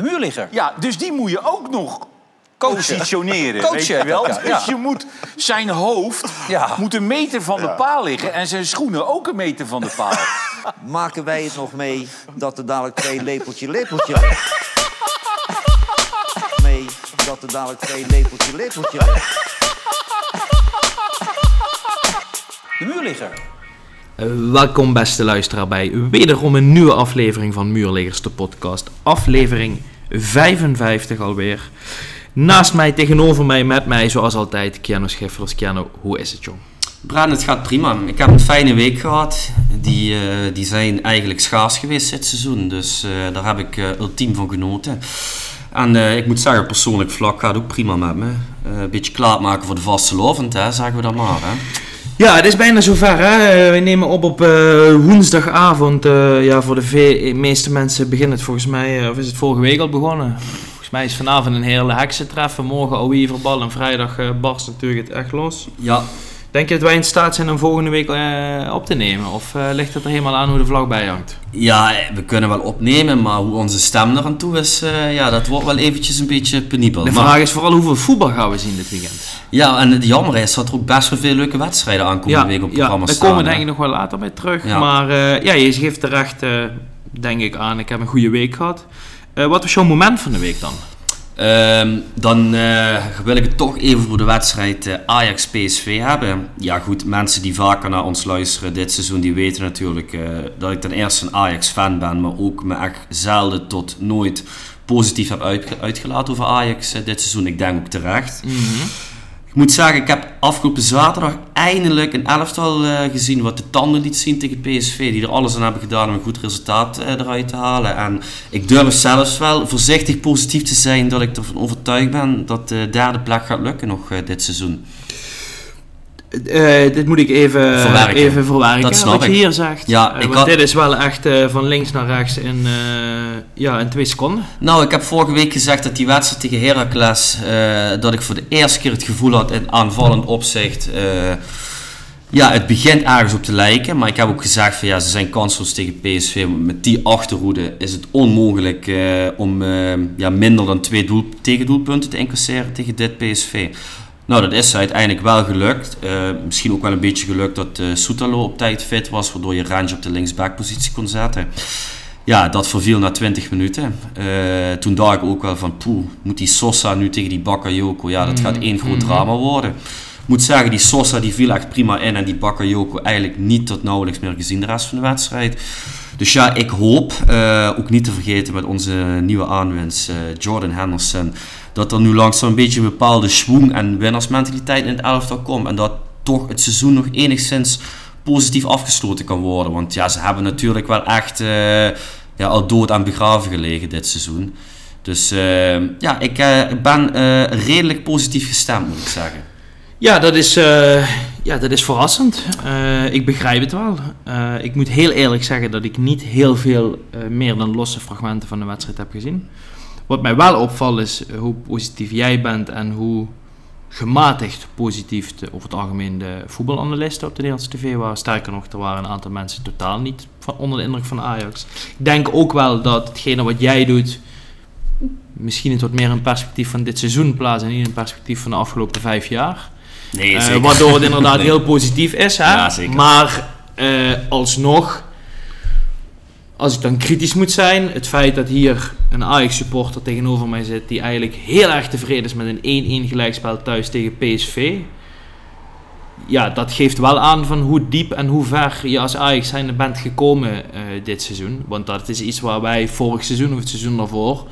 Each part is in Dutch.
De muurligger. Ja, dus die moet je ook nog Coachen. positioneren. Coachen weet je wel? ja. Dus je moet zijn hoofd Ja. moet een meter van de paal liggen en zijn schoenen ook een meter van de paal. Maken wij het nog mee dat er dadelijk twee lepeltje lepeltje... mee dat er dadelijk twee lepeltje lepeltje... De muurligger. Welkom beste luisteraar bij wederom een nieuwe aflevering van Muurliggers de podcast. Aflevering 55 alweer. Naast mij, tegenover mij, met mij zoals altijd, Keanu Schiffers. Keanu, hoe is het jong? Braan, het gaat prima. Ik heb een fijne week gehad. Die, eh, die zijn eigenlijk schaars geweest dit seizoen. Dus eh, daar heb ik eh, ultiem van genoten. En ik moet zeggen, persoonlijk vlak gaat ook prima met me. Een beetje klaarmaken voor de vaste lovend, hè, zeggen we dan maar. Hè. Ja, het is bijna zover. Hè? We nemen op op eh, woensdagavond. Eh, ja, voor de meeste mensen begint het volgens mij, eh, of is het vorige week al begonnen? Volgens mij is vanavond een hele heksentreffen. Morgen Ouiverbal en vrijdag barst natuurlijk het echt los. Ja, Denk je dat wij in staat zijn om volgende week eh, op te nemen? Of eh, ligt het er helemaal aan hoe de vlag bij hangt? ja, we kunnen wel opnemen, maar hoe onze stem er aan toe is, eh, ja, dat wordt wel eventjes een beetje penibel. De Maar- vraag is vooral hoeveel voetbal gaan we zien dit weekend? Ja, en het jammer is dat er ook best wel veel leuke wedstrijden aankomende week op het ja programma daar staan. komen we denk ik nog wel later bij terug. Ja. Maar ja, je geeft terecht, denk ik, aan. Ik heb een goede week gehad. Eh, wat was jouw moment van de week dan? Ehm, dan eh, wil ik het toch even voor de wedstrijd eh, Ajax-PSV hebben. Ja goed, mensen die vaker naar ons luisteren dit seizoen, die weten natuurlijk eh, dat ik ten eerste een Ajax-fan ben, maar ook me echt zelden tot nooit positief heb uitge- uitgelaten over Ajax dit seizoen. Ik denk ook terecht. Ik moet zeggen, ik heb afgelopen zaterdag eindelijk een elftal eh, gezien wat de tanden liet zien tegen PSV. Die er alles aan hebben gedaan om een goed resultaat eh, eruit te halen. En ik durf zelfs wel voorzichtig positief te zijn dat ik ervan overtuigd ben dat de derde plek gaat lukken nog eh, dit seizoen. Eh, dit moet ik even Verwerken. even verwerken. Dat snap wat je hier zegt. Ja, Eh, ik want had- dit is wel echt eh, van links naar rechts in, ja, in twee seconden. Nou, ik heb vorige week gezegd dat die wedstrijd tegen Heracles, dat ik voor de eerste keer het gevoel had in aanvallend opzicht, ja, het begint ergens op te lijken. Maar ik heb ook gezegd van ja, ze zijn kansloos tegen PSV. Met die achterhoede is het onmogelijk om ja, minder dan twee doel, tegendoelpunten te incasseren tegen dit PSV. Nou, dat is uiteindelijk wel gelukt. Eh, misschien ook wel een beetje gelukt dat eh Soetalo op tijd fit was, waardoor je Range op de linksbackpositie kon zetten. Ja, dat verviel na 20 minuten. Eh, toen dacht ik ook wel van, poeh, moet die Sosa nu tegen die Bakayoko? Ja, dat gaat één groot drama worden. Ik moet zeggen, die Sosa die viel echt prima in en die Bakayoko eigenlijk niet tot nauwelijks meer gezien de rest van de wedstrijd. Dus ja, ik hoop, ook niet te vergeten met onze nieuwe aanwinst, Jordan Henderson, dat er nu langzaam een beetje een bepaalde schwung en winnaarsmentaliteit in het elftal komt. En dat toch het seizoen nog enigszins positief afgesloten kan worden. Want ja, ze hebben natuurlijk wel echt eh, ja, al dood aan begraven gelegen dit seizoen. Dus eh, ja, ik eh, ben redelijk positief gestemd, moet ik zeggen. Ja, dat is, ja, dat is verrassend. Ik begrijp het wel. Ik moet heel eerlijk zeggen dat ik niet heel veel meer dan losse fragmenten van de wedstrijd heb gezien. Wat mij wel opvalt is eh, hoe positief jij bent en hoe gematigd positief de, over het algemeen de voetbalanalisten op de Nederlandse tv waren. Sterker nog, er waren een aantal mensen totaal niet van, onder de indruk van Ajax. Ik denk ook wel dat hetgene wat jij doet misschien het wat meer in perspectief van dit seizoen plaatst en niet in perspectief van de afgelopen vijf jaar. Nee, Eh, waardoor het inderdaad Nee. heel positief is. Hè? Ja. Maar eh, alsnog, als ik dan kritisch moet zijn, het feit dat hier een Ajax-supporter tegenover mij zit die eigenlijk heel erg tevreden is met een 1-1 gelijkspel thuis tegen PSV. Ja, dat geeft wel aan van hoe diep en hoe ver je als Ajax zijn bent gekomen eh, dit seizoen. Want dat is iets waar wij vorig seizoen of het seizoen daarvoor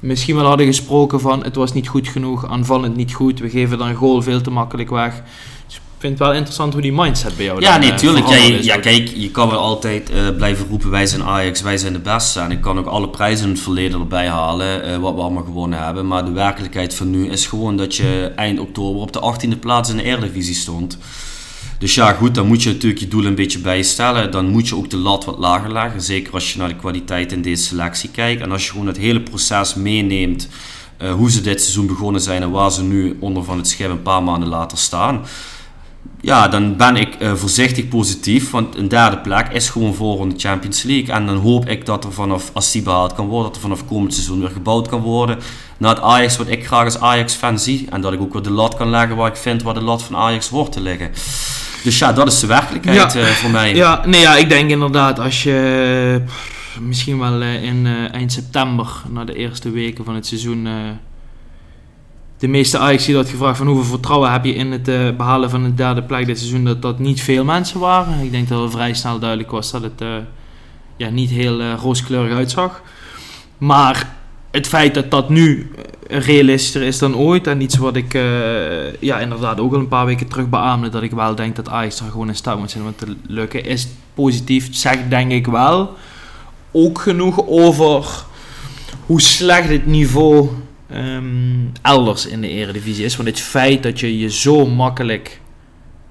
misschien wel hadden gesproken van het was niet goed genoeg, aanvallend niet goed, we geven dan goal veel te makkelijk weg. Dus vind het wel interessant hoe die mindset bij jou Ja, dan, nee, eh, tuurlijk. Ja, kijk, je kan wel altijd eh, blijven roepen, wij zijn Ajax, wij zijn de beste. En ik kan ook alle prijzen in het verleden erbij halen, eh, wat we allemaal gewonnen hebben. Maar de werkelijkheid van nu is gewoon dat je eind oktober op de 18e plaats in de Eredivisie stond. Dus ja, goed, dan moet je natuurlijk je doel een beetje bijstellen. Dan moet je ook de lat wat lager leggen. Zeker als je naar de kwaliteit in deze selectie kijkt. En als je gewoon het hele proces meeneemt. hoe ze dit seizoen begonnen zijn en waar ze nu onder van het schip een paar maanden later staan. Ja, dan ben ik eh, voorzichtig positief. Want een derde plek is gewoon voor een Champions League. En dan hoop ik dat er vanaf, als die behaald kan worden, dat er vanaf komend seizoen weer gebouwd kan worden. Naar het Ajax wat ik graag als Ajax-fan zie. En dat ik ook weer de lat kan leggen waar ik vind waar de lat van Ajax hoort te liggen. Dus ja, dat is de werkelijkheid Ja. eh, voor mij. Ja, nee, ja, ik denk inderdaad als je misschien wel eh, in eind september, na de eerste weken van het seizoen, de meeste Ajax had gevraagd van hoeveel vertrouwen heb je in het eh, behalen van een derde plek dit seizoen, dat dat niet veel mensen waren. Ik denk dat het vrij snel duidelijk was dat het eh, ja, niet heel eh, rooskleurig uitzag. Maar het feit dat dat nu realistischer is dan ooit en iets wat ik ja, inderdaad ook al een paar weken terug beaamde, dat ik wel denk dat Ajax er gewoon in staat moet zijn om te lukken, is positief. Zegt denk ik wel ook genoeg over hoe slecht het niveau ehm, elders in de eredivisie is. Want het feit dat je je zo makkelijk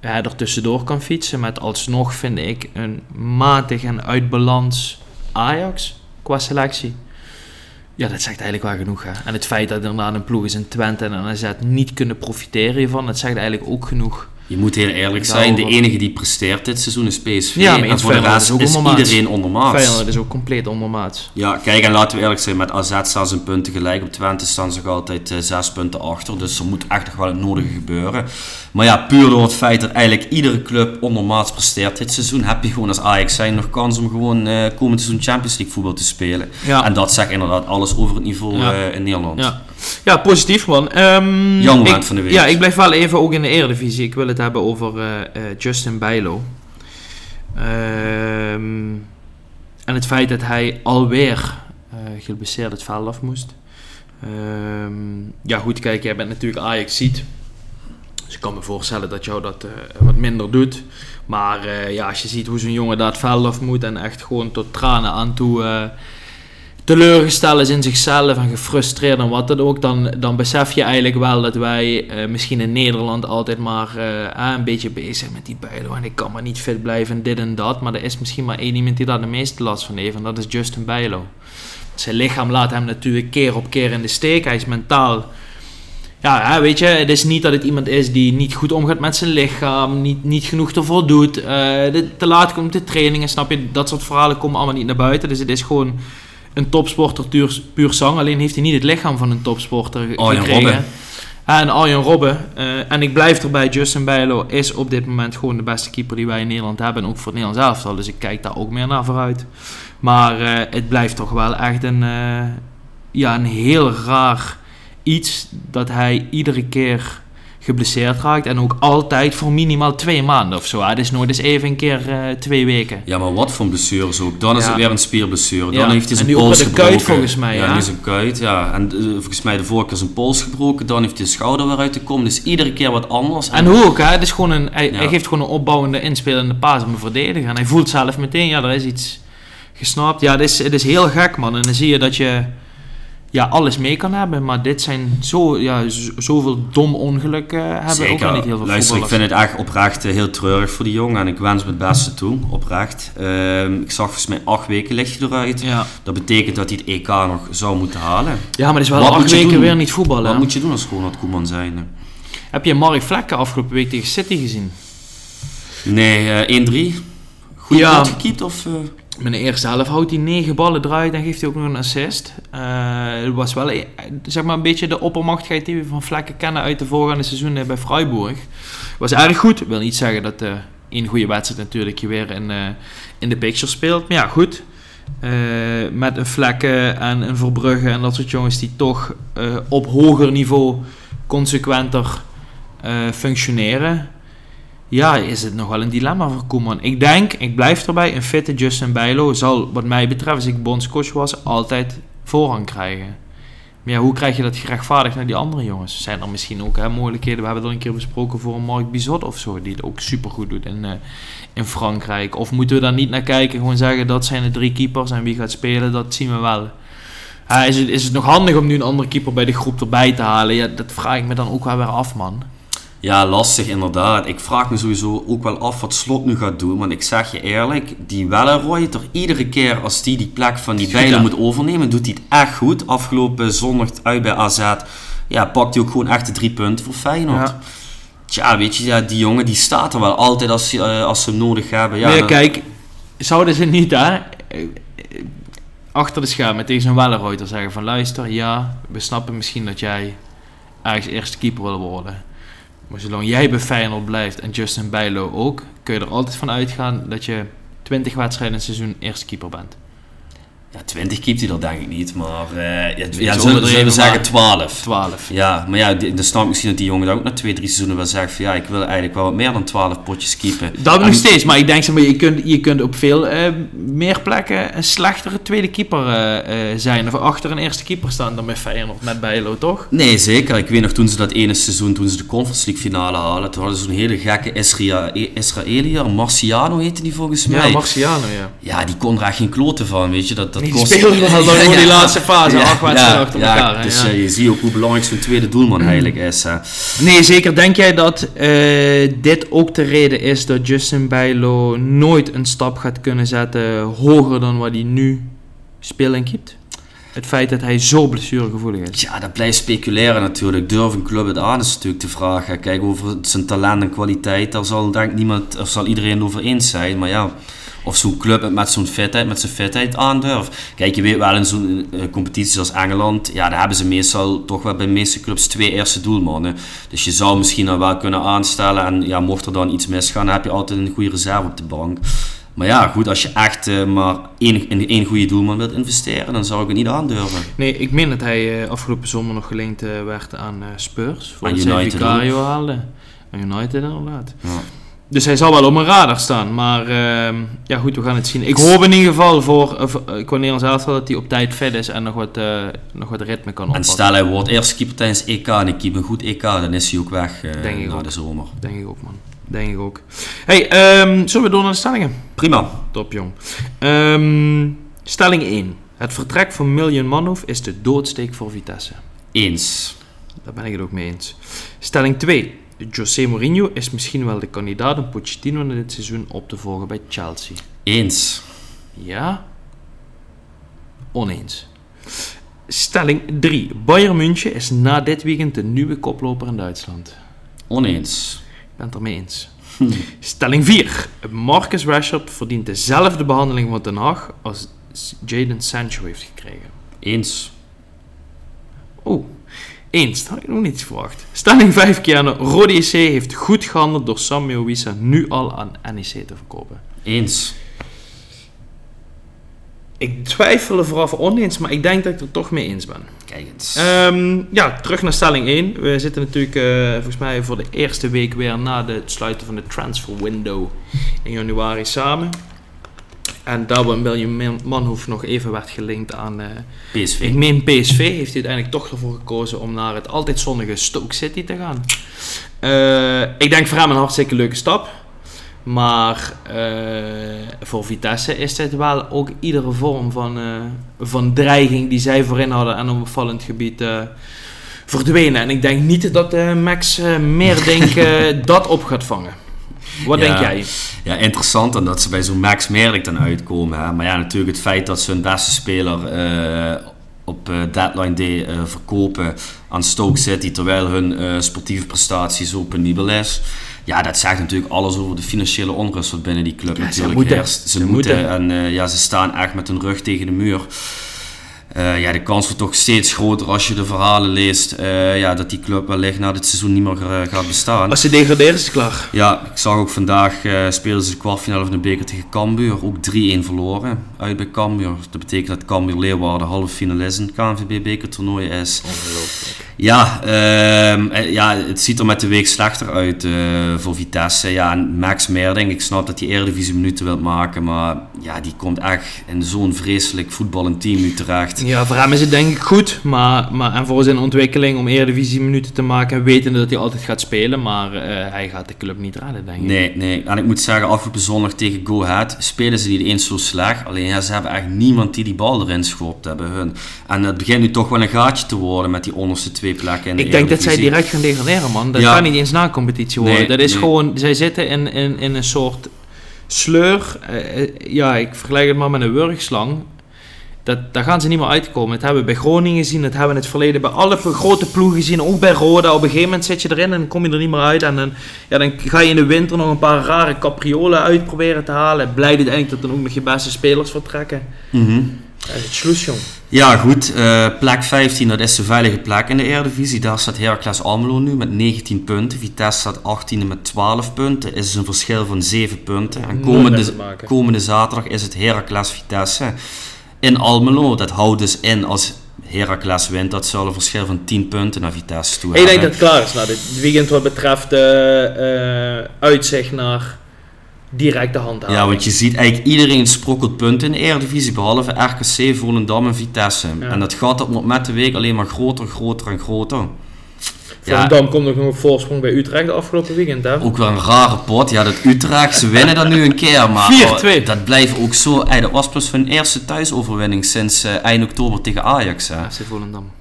ja, er tussendoor kan fietsen met alsnog vind ik een matig en uitbalans Ajax qua selectie. Ja, dat zegt eigenlijk wel genoeg. Hè? En het feit dat er inderdaad een ploeg is in Twente en een AZ niet kunnen profiteren hiervan, dat zegt eigenlijk ook genoeg. Je moet heel eerlijk zijn, de enige die presteert dit seizoen is PSV. Ja, maar en voor de rest is iedereen ondermaats. Feyenoord is ook compleet ondermaats. Ja, kijk, en laten we eerlijk zijn, met AZ staan ze punten gelijk. Op Twente staan ze nog altijd eh, zes punten achter. Dus er moet echt nog wel het nodige gebeuren. Maar ja, puur door het feit dat eigenlijk iedere club ondermaats presteert dit seizoen, heb je gewoon als Ajax zijn nog kans om gewoon eh, komend seizoen Champions League voetbal te spelen. Ja. En dat zegt inderdaad alles over het niveau Ja. eh, in Nederland. Ja, ja positief man. Ehm, Jouw moment ik- van de week. Ja, ik blijf wel even ook in de Eredivisie. Ik wil het hebben over eh, eh, Justin Bijlo. Ehm, en het feit dat hij alweer eh geblesseerd het veld af moest. Ehm, ja goed, kijk, jij bent natuurlijk Ajax ziet. Dus ik kan me voorstellen dat jou dat wat minder doet. Maar ja, als je ziet hoe zo'n jongen daar het veld af moet en echt gewoon tot tranen aan toe teleurgesteld is in zichzelf en gefrustreerd en wat dan ook, dan, dan besef je eigenlijk wel dat wij eh, misschien in Nederland altijd maar eh, een beetje bezig zijn met die Bijlo en ik kan maar niet fit blijven en dit en dat. Maar er is misschien maar één iemand die daar de meeste last van heeft en dat is Justin Bijlo. Zijn lichaam laat hem natuurlijk keer op keer in de steek. Hij is mentaal ja, weet je, het is niet dat het iemand is die niet goed omgaat met zijn lichaam, niet, niet genoeg ervoor doet, eh, te laat komt de trainingen, snap je? Dat soort verhalen komen allemaal niet naar buiten. Dus het is gewoon een topsporter puur, puur zang, alleen heeft hij niet het lichaam van een topsporter Arjen gekregen. Robben. En Arjen Robben. eh, en ik blijf erbij, Justin Bijlo is op dit moment gewoon de beste keeper die wij in Nederland hebben. En ook voor het Nederlands elftal. Dus ik kijk daar ook meer naar vooruit. Maar eh, het blijft toch wel echt een, eh, ja, een heel raar iets dat hij iedere keer geblesseerd raakt. En ook altijd voor minimaal twee maanden of zo. Het is nooit eens even een keer eh, twee weken. Ja, maar wat voor blessures ook. Dan is Ja. het weer een spierblessure. Dan Ja, heeft hij en zijn pols gebroken. kuit volgens mij, Ja, ja. nu zijn kuit, ja. En eh, volgens mij de vorige keer zijn pols gebroken. Dan heeft hij de schouder weer uit te komen. Dus iedere keer wat anders. En hoe ook, hè? Het is gewoon een, hij, geeft gewoon een opbouwende, inspelende paas om een verdediger. En hij voelt zelf meteen, ja, er is iets gesnapt. Ja, het is, het is heel gek, man. En dan zie je dat je ja, alles mee kan hebben. Maar dit zijn zo, ja, zoveel dom ongelukken hebben ook niet heel veel Luister, ik vind het echt oprecht eh, heel treurig voor die jongen. En ik wens hem het beste toe, oprecht. Ehm, ik zag volgens mij acht weken ligt hij eruit. Ja. Dat betekent dat hij het EK nog zou moeten halen. ja, maar het is wel Wat acht weken doen? weer niet voetballen. Wat hè? moet je doen als Ronald Koeman zijn? Heb je Mark Vlekken afgelopen week tegen City gezien? Nee, eh 1-3. Goed Ja. gekiept of... eh? De eerste helft houdt hij negen ballen eruit en geeft hij ook nog een assist. Eh, het was wel eh, zeg maar een beetje de oppermachtigheid die we van Vlekken kennen uit de voorgaande seizoenen bij Freiburg. Was erg goed. Ik wil niet zeggen dat eh één goede wedstrijd natuurlijk je weer in, eh, in de picture speelt. Maar ja, goed. Eh, met een Vlekken en een Verbrugge en dat soort jongens die toch eh, op hoger niveau consequenter eh, functioneren. Ja, is het nog wel een dilemma voor Koeman. Ik denk, ik blijf erbij, een fitte Justin Bijlo zal, wat mij betreft, als ik bondscoach was, altijd voorrang krijgen. Maar ja, hoe krijg je dat gerechtvaardigd naar die andere jongens? Zijn er misschien ook hè, mogelijkheden, we hebben het al een keer besproken voor een Mark Bizot of zo, die het ook supergoed doet in, eh, in Frankrijk. Of moeten we daar niet naar kijken, gewoon zeggen dat zijn de drie keepers en wie gaat spelen, dat zien we wel. Is, het, is het nog handig om nu een andere keeper bij de groep erbij te halen? Ja, dat vraag ik me dan ook wel weer af, man. Ja, lastig inderdaad. Ik vraag me sowieso ook wel af wat Slot nu gaat doen. Want ik zeg je eerlijk, die Welleroy, toch iedere keer als die die plek van die Bijlen moet overnemen, doet hij het echt goed. Afgelopen zondag uit bij AZ, ja, pakt hij ook gewoon echt de drie punten voor Feyenoord. Ja. Tja, weet je, ja, die jongen die staat er wel altijd als, eh, als ze hem nodig hebben. Ja, kijk, zouden ze niet daar eh, achter de schermen tegen zo'n Wellenreuter zeggen van luister, ja, we snappen misschien dat jij ergens eerste keeper wil worden. Maar zolang jij bij Feyenoord blijft en Justin Bijlo ook, kun je er altijd van uitgaan dat je 20 wedstrijden in een seizoen eerste keeper bent. Ja, 20 keept hij er denk ik niet, maar eh, ja, ja, zullen, overdreven, zullen we zeggen maar- 12. 12. Ja, maar ja, dan snap ik misschien dat die jongen dan ook na twee, drie seizoenen wel zegt van ja, ik wil eigenlijk wel wat meer dan 12 potjes keepen. Dat En- nog steeds, maar ik denk zeg maar, je kunt, je kunt op veel eh, meer plekken een slechtere tweede keeper eh, zijn. Of achter een eerste keeper staan dan met Feyenoord, met Bijlo, toch? Nee, zeker. Ik weet nog toen ze dat ene seizoen, toen ze de Conference League finale halen, toen hadden ze zo'n hele gekke Isra Israëliër, Marciano heette die volgens mij. Ja, Marciano, ja. Ja, die kon er echt geen kloten van, weet je. Dat, dat Die kost- dan gewoon die laatste fase, acht wedstrijden achter ja, elkaar, Dus ja. eh, je ziet ook hoe belangrijk zo'n tweede doelman eigenlijk is. hè. Nee, zeker. Denk jij dat eh, dit ook de reden is dat Justin Bijlo nooit een stap gaat kunnen zetten hoger dan wat hij nu speelt en keept? Het feit dat hij zo blessuregevoelig is. Ja, dat blijft speculeren natuurlijk. Durf een club het aan is natuurlijk te vragen. Kijk, over zijn talent en kwaliteit, daar zal denk ik niemand, of zal iedereen het over eens zijn. Maar ja, of zo'n club het met zo'n fitheid, met zijn fitheid aandurft. Kijk, je weet wel in zo'n eh, competitie als Engeland, ja, daar hebben ze meestal toch wel bij de meeste clubs twee eerste doelmannen. Dus je zou misschien dan wel kunnen aanstellen en ja, mocht er dan iets misgaan, dan heb je altijd een goede reserve op de bank. Maar ja, goed, als je echt eh, maar één, in één goede doelman wilt investeren, dan zou ik het niet aandurven. Nee, ik meen dat hij eh, afgelopen zomer nog geleend werd aan Spurs. Voor Aan United Vicario haalde. Aan United inderdaad. Ja. Dus hij zal wel op mijn radar staan. Maar ehm, ja, goed, we gaan het zien. Ik hoop in ieder geval voor, uh, voor Elftal dat hij op tijd fit is en nog wat, eh, nog wat ritme kan En oppakken. stel hij wordt eerste keeper tijdens EK en ik keep een goed EK, dan is hij ook weg eh, Denk ik na ook. de zomer. Denk ik ook, man. Denk ik ook. Hey, ehm, zullen we door naar de stellingen? Prima. Top, jong. Ehm, stelling 1. Het vertrek van Miljan Manhoef is de doodsteek voor Vitesse. Eens. Daar ben ik het ook mee eens. Stelling 2. José Mourinho is misschien wel de kandidaat om Pochettino in dit seizoen op te volgen bij Chelsea. Eens. Ja? Oneens. Stelling 3. Bayern München is na dit weekend de nieuwe koploper in Duitsland. Oneens. Ik ben het ermee eens. Stelling 4. Marcus Rashford verdient dezelfde behandeling van Den Haag als Jadon Sancho heeft gekregen. Eens. Oeh, eens. Had ik nog niet verwacht. Stelling 5 keer. Rode EC heeft goed gehandeld door Samuel Wissa nu al aan NEC te verkopen. Eens. Ik twijfel er vooraf oneens, maar ik denk dat ik er toch mee eens ben. Kijk eens. Ehm, ja, terug naar stelling 1. We zitten natuurlijk eh, volgens mij voor de eerste week weer na het sluiten van de transfer window in januari samen. En waar William Manhoef nog even werd gelinkt aan, eh, PSV. ik meen PSV, heeft hij uiteindelijk toch ervoor gekozen om naar het altijd zonnige Stoke City te gaan. Eh, ik denk voor hem een hartstikke leuke stap. Maar eh, voor Vitesse is dit wel ook iedere vorm van, van dreiging die zij voorin hadden en een opvallend gebied verdwenen. En ik denk niet dat Max meer eh, dat op gaat vangen. Wat Ja. denk jij? Ja, interessant en dat ze bij zo'n Max Merlik dan uitkomen. Hè. Maar ja, natuurlijk het feit dat ze hun beste speler eh, op eh, deadline day eh, verkopen aan Stoke City, terwijl hun sportieve prestatie zo penibel is. Ja, dat zegt natuurlijk alles over de financiële onrust wat binnen die club Ja, ze natuurlijk moeten. heerst. Ze, Ze moeten. moeten. En ja, ze staan echt met hun rug tegen de muur. Eh, ja, de kans wordt toch steeds groter als je de verhalen leest eh, ja, dat die club wellicht na dit seizoen niet meer eh, gaat bestaan. Als ze degraderen is het klaar. Ja, ik zag ook vandaag spelen ze de kwartfinale van de beker tegen Cambuur. Ook 3-1 verloren uit bij Cambuur. Dat betekent dat Cambuur Leeuwarden halve finalist in het KNVB bekertoernooi is. Ongelooflijk. Ja, uh, ja, het ziet er met de week slechter uit voor Vitesse. Ja, en Max Merding, ik snap dat hij Eredivisie minuten wil maken. Maar ja, die komt echt in zo'n vreselijk voetballend team nu terecht. Ja, voor hem is het denk ik goed. Maar, maar, en voor zijn ontwikkeling om Eredivisie minuten te maken, wetende dat hij altijd gaat spelen. Maar uh, hij gaat de club niet redden, denk ik. Nee, nee. En ik moet zeggen, afgelopen zondag tegen Go Ahead spelen ze niet eens zo slecht. Alleen ja, ze hebben echt niemand die die bal erin schopt hebben hun. En het begint nu toch wel een gaatje te worden met die onderste twee plekken in de Ik denk dat zij direct gaan degraderen, man. Dat Ja. kan niet eens na competitie worden. Nee, dat is nee. gewoon, zij zitten in, in, in een soort sleur. Eh, eh, ja, ik vergelijk het maar met een wurgslang. Dat, daar gaan ze niet meer uitkomen. Dat hebben we bij Groningen gezien, dat hebben we in het verleden bij alle grote ploegen gezien, ook bij Roda. Op een gegeven moment zit je erin en dan kom je er niet meer uit. En dan, ja, dan ga je in de winter nog een paar rare capriolen uitproberen te halen. Blij uiteindelijk dat dan ook nog je beste spelers vertrekken. Mhm. Ja, het sloes, jong. Ja, goed. eh plek 15, dat is de veilige plek in de Eredivisie. Daar staat Heracles Almelo nu met 19 punten. Vitesse staat 18e met 12 punten. Is een verschil van 7 punten. En komende, komende zaterdag is het Heracles Vitesse in Almelo. Dat houdt dus in als Heracles wint, dat zal een verschil van 10 punten naar Vitesse toe Ik denk dat hebben. het klaar is na dit weekend wat betreft eh, eh, uitzicht naar directe handhaving. Ja, want je ziet eigenlijk iedereen sprokkelt punten in de Eredivisie, behalve RKC, Volendam en Vitesse. Ja. En dat gaat op met de week alleen maar groter, groter en groter. Ja, Volendam komt nog een voorsprong bij Utrecht de afgelopen weekend, hè? ook wel een rare pot. Ja, dat Utrecht, ze winnen dan nu een keer, maar 4-2. oh, dat blijft ook zo. Ey, dat was plus hun eerste thuisoverwinning sinds eh, eind oktober tegen Ajax. Hè. FC Volendam.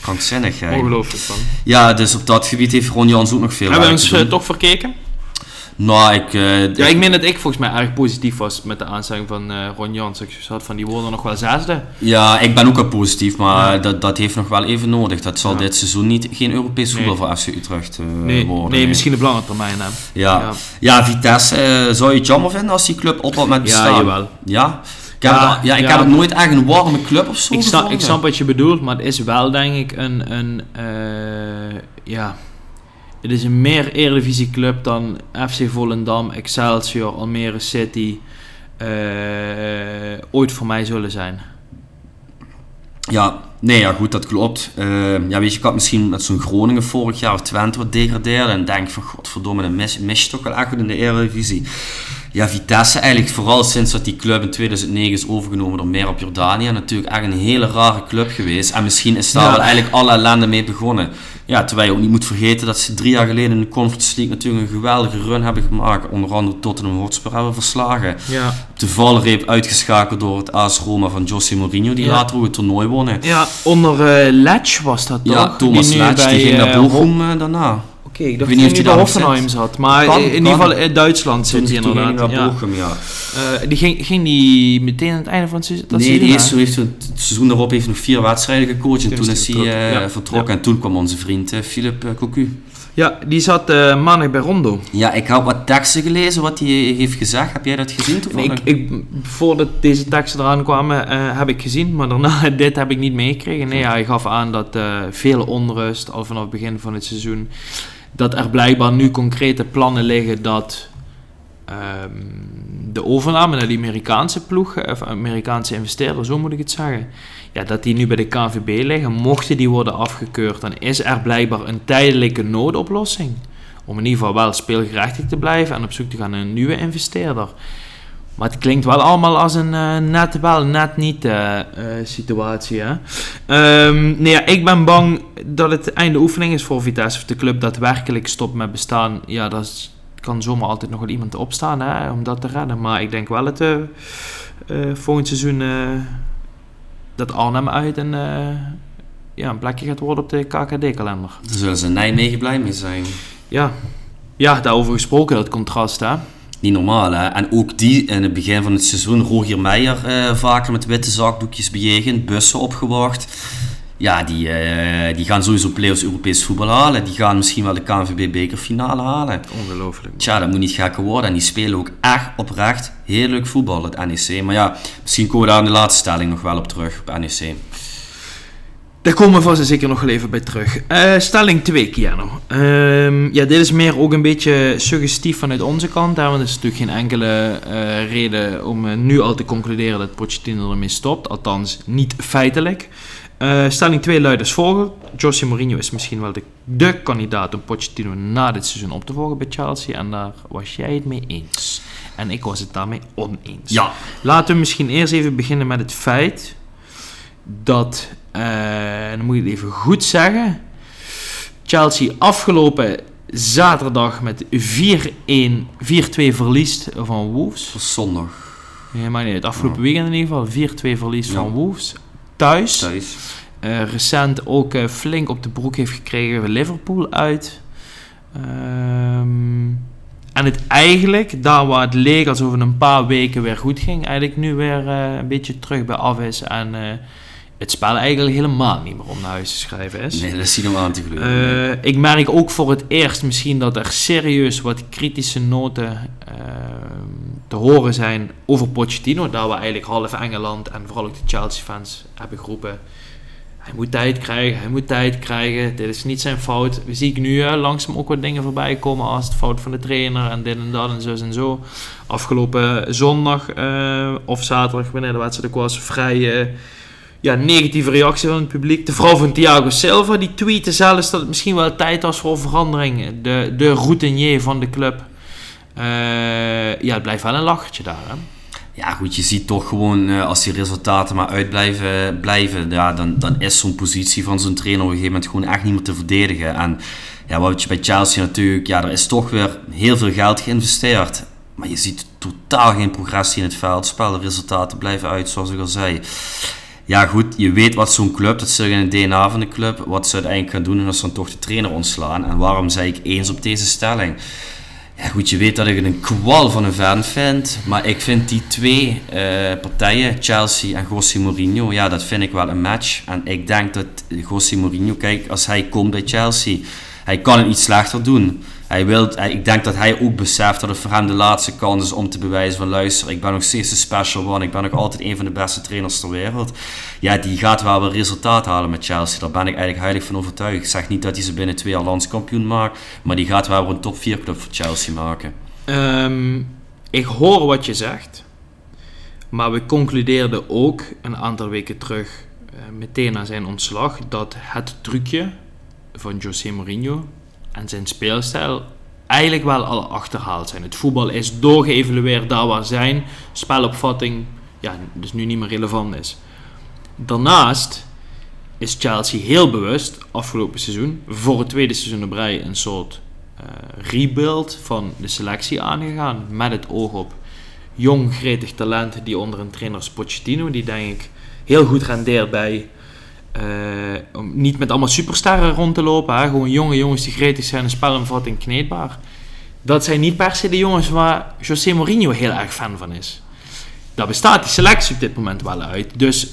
Krankzinnig, hè. Ongelooflijk van. Ja, dus op dat gebied heeft Ron Jans ook nog veel Hebben we werk ons te doen. eh, toch verkeken? Nou, ik... eh, Ja, ik meen dat ik volgens mij erg positief was met de aanstelling van eh, Ron Jans. Ik had van die woorden nog wel zesde. Ja, ik ben ook al positief, maar dat, dat heeft nog wel even nodig. Dat zal Ja. dit seizoen niet, geen Europees Nee. voetbal voor FC Utrecht eh, Nee, worden. nee, misschien op lange termijn. Hè. Ja, Ja. Vitesse, zou je het jammer vinden als die club ophoudt met bestaan? Ja, jawel. Ja? Ik, heb, Ja, het, ja, ik heb het nooit echt een warme club of zo Ik ik snap wat je bedoelt, maar het is wel denk ik een, een ja, het is een meer Eredivisie club dan FC Volendam, Excelsior, Almere City eh, ooit voor mij zullen zijn. Ja, nee, ja, goed, dat klopt. Eh, ja, weet je, ik had misschien met zo'n Groningen vorig jaar of Twente wat degradeerde en denk van, godverdomme, dan mis, mis je toch wel echt goed in de Eredivisie. Ja, Vitesse eigenlijk vooral sinds dat die club in 2009 is overgenomen door Merab Jordania. Natuurlijk echt een hele rare club geweest. En misschien is daar Ja. wel eigenlijk alle ellende mee begonnen. Ja, terwijl je ook niet moet vergeten dat ze drie jaar geleden in de Conference League natuurlijk een geweldige run hebben gemaakt. Onder andere Tottenham Hotspur hebben verslagen. Ja, Op de valreep uitgeschakeld door het AS Roma van José Mourinho, die Ja. later ook het toernooi wonnen. ja onder eh Letch was dat toch? Ja, Thomas nu Letch, die ging naar eh, Bochum eh, daarna. Oké, ik dacht weet dat niet hij bij Hoffenheim zat. Maar Kan, in kan. ieder geval in Duitsland Toen, zit hij inderdaad. naar Ja. Bochum, ja. Eh, die ging, ging die meteen aan het einde van het seizoen? nee, seizoen, die heeft het seizoen daarop heeft nog vier wedstrijden gecoacht en Toen toen is hij vertrokken. eh, Ja. vertrokken. En toen kwam onze vriend eh, Philip eh, Cocu. Ja, die zat eh, maandag bij Rondo. Ja, ik heb wat teksten gelezen wat hij heeft gezegd. Heb jij dat gezien toevallig? ik, ik, voordat deze teksten eraan kwamen, eh, heb ik gezien, maar daarna dit heb ik niet meegekregen. Nee, hij gaf aan dat eh veel onrust, al vanaf het begin van het seizoen, dat er blijkbaar nu concrete plannen liggen dat ehm, de overname naar die Amerikaanse ploeg, eh, of Amerikaanse investeerder, zo moet ik het zeggen, ja, dat die nu bij de KVB liggen. Mochten die worden afgekeurd, dan is er blijkbaar een tijdelijke noodoplossing. Om in ieder geval wel speelgerechtig te blijven en op zoek te gaan naar een nieuwe investeerder. Maar het klinkt wel allemaal als een eh, net wel, net niet eh, eh, situatie. Hè? Ehm, nee, ja, ik ben bang dat het einde oefening is voor Vitesse. Of de club daadwerkelijk stopt met bestaan. Ja, dat is- kan zomaar altijd nog wel iemand opstaan hè, om dat te redden. Maar ik denk wel dat volgend seizoen dat Arnhem uit een, eh, ja, een plekje gaat worden op de KKD-kalender. Daar zullen ze in Nijmegen blij mee zijn. Ja. ja, daarover gesproken, dat contrast. Hè? Niet normaal, hè? En ook die in het begin van het seizoen, Rogier Meijer, eh, vaker met witte zakdoekjes bejegend, bussen opgewacht. Ja, die, eh, die gaan sowieso play-offs Europees voetbal halen. Die gaan misschien wel de KNVB-bekerfinale halen. Ongelooflijk. Tja, dat moet niet gekker worden. En die spelen ook echt oprecht heel leuk voetbal, het NEC. Maar ja, misschien komen we daar in de laatste stelling nog wel op terug, op NEC. Daar komen we vast en zeker nog wel even bij terug. Eh, stelling 2, Kiano. Ehm, ja, dit is meer ook een beetje suggestief vanuit onze kant. Hè, want er is natuurlijk geen enkele eh, reden om eh, nu al te concluderen dat Pochettino ermee stopt. Althans, niet feitelijk. Stelling 2 luidt als volgt. José Mourinho is misschien wel de, de kandidaat om Pochettino na dit seizoen op te volgen bij Chelsea. En daar was jij het mee eens. En ik was het daarmee oneens. Ja, Laten we misschien eerst even beginnen met het feit dat, en dan moet ik het even goed zeggen, Chelsea afgelopen zaterdag met 4-1, 4-2 verliest van Wolves. zondag Ja, maar nee, het afgelopen weekend in ieder geval 4-2 verlies Ja. van Wolves. Thuis. thuis. Eh, recent ook eh, flink op de broek heeft gekregen Liverpool uit. Ehm, en het eigenlijk, daar waar het leek alsof het een paar weken weer goed ging, eigenlijk nu weer eh, een beetje terug bij af is. En eh, het spel eigenlijk helemaal niet meer om naar huis te schrijven is. Nee, dat is niet om aan te geloven. Eh, ik merk ook voor het eerst misschien dat er serieus wat kritische noten eh, te horen zijn over Pochettino. Daar waar eigenlijk half Engeland en vooral ook de Chelsea-fans hebben geroepen. Hij moet tijd krijgen, hij moet tijd krijgen. Dit is niet zijn fout. We zien ik nu langzaam ook wat dingen voorbij komen als het fout van de trainer en dit en dat en zo en zo. Afgelopen zondag eh, of zaterdag, wanneer de wedstrijd ook was, vrij ja, negatieve reactie van het publiek. De vrouw van Thiago Silva die tweette zelfs dat het misschien wel tijd was voor verandering. De, de routinier van de club. Eh, ja, het blijft wel een lachertje daar. Hè? Ja, goed, je ziet toch gewoon eh, als die resultaten maar uitblijven, blijven, ja, dan, dan is zo'n positie van zo'n trainer op een gegeven moment gewoon echt niet meer te verdedigen. En ja, wat je bij Chelsea natuurlijk, ja, er is toch weer heel veel geld geïnvesteerd. Maar je ziet totaal geen progressie in het veldspel. De resultaten blijven uit, zoals ik al zei. Ja, goed, je weet wat zo'n club, dat zit in het DNA van de club, wat ze uiteindelijk gaan doen en als ze dan toch de trainer ontslaan. En waarom zei ik eens op deze stelling? Ja, goed, je weet dat ik het een kwal van een fan vind, maar ik vind die twee eh, partijen, Chelsea en José Mourinho, ja, dat vind ik wel een match. En ik denk dat José Mourinho, kijk, als hij komt bij Chelsea, hij kan het iets slechter doen. Hij wil, hij- ik denk dat hij ook beseft dat het voor hem de laatste kans is om te bewijzen van luister, ik ben nog steeds de special one, ik ben nog altijd een van de beste trainers ter wereld. Ja, die gaat wel weer resultaat halen met Chelsea, daar ben ik eigenlijk heilig van overtuigd. Ik zeg niet dat hij ze binnen twee jaar landskampioen maakt, maar die gaat wel weer een top 4 club voor Chelsea maken. Ehm, ik hoor wat je zegt, maar we concludeerden ook een aantal weken terug, eh, meteen na zijn ontslag, dat het trucje van José Mourinho en zijn speelstijl eigenlijk wel al achterhaald zijn. Het voetbal is doorgeëvalueerd daar waar zijn spelopvatting ja, dus nu niet meer relevant is. Daarnaast is Chelsea heel bewust afgelopen seizoen voor het tweede seizoen op rij een soort eh, rebuild van de selectie aangegaan. Met het oog op jong, gretig talent die onder een trainer Pochettino, die denk ik heel goed rendeert bij. Eh, om niet met allemaal supersterren rond te lopen. Hè? Gewoon jonge jongens die gretig zijn en spelomvatting kneedbaar. Dat zijn niet per se de jongens waar José Mourinho heel erg fan van is. Daar bestaat die selectie op dit moment wel uit. Dus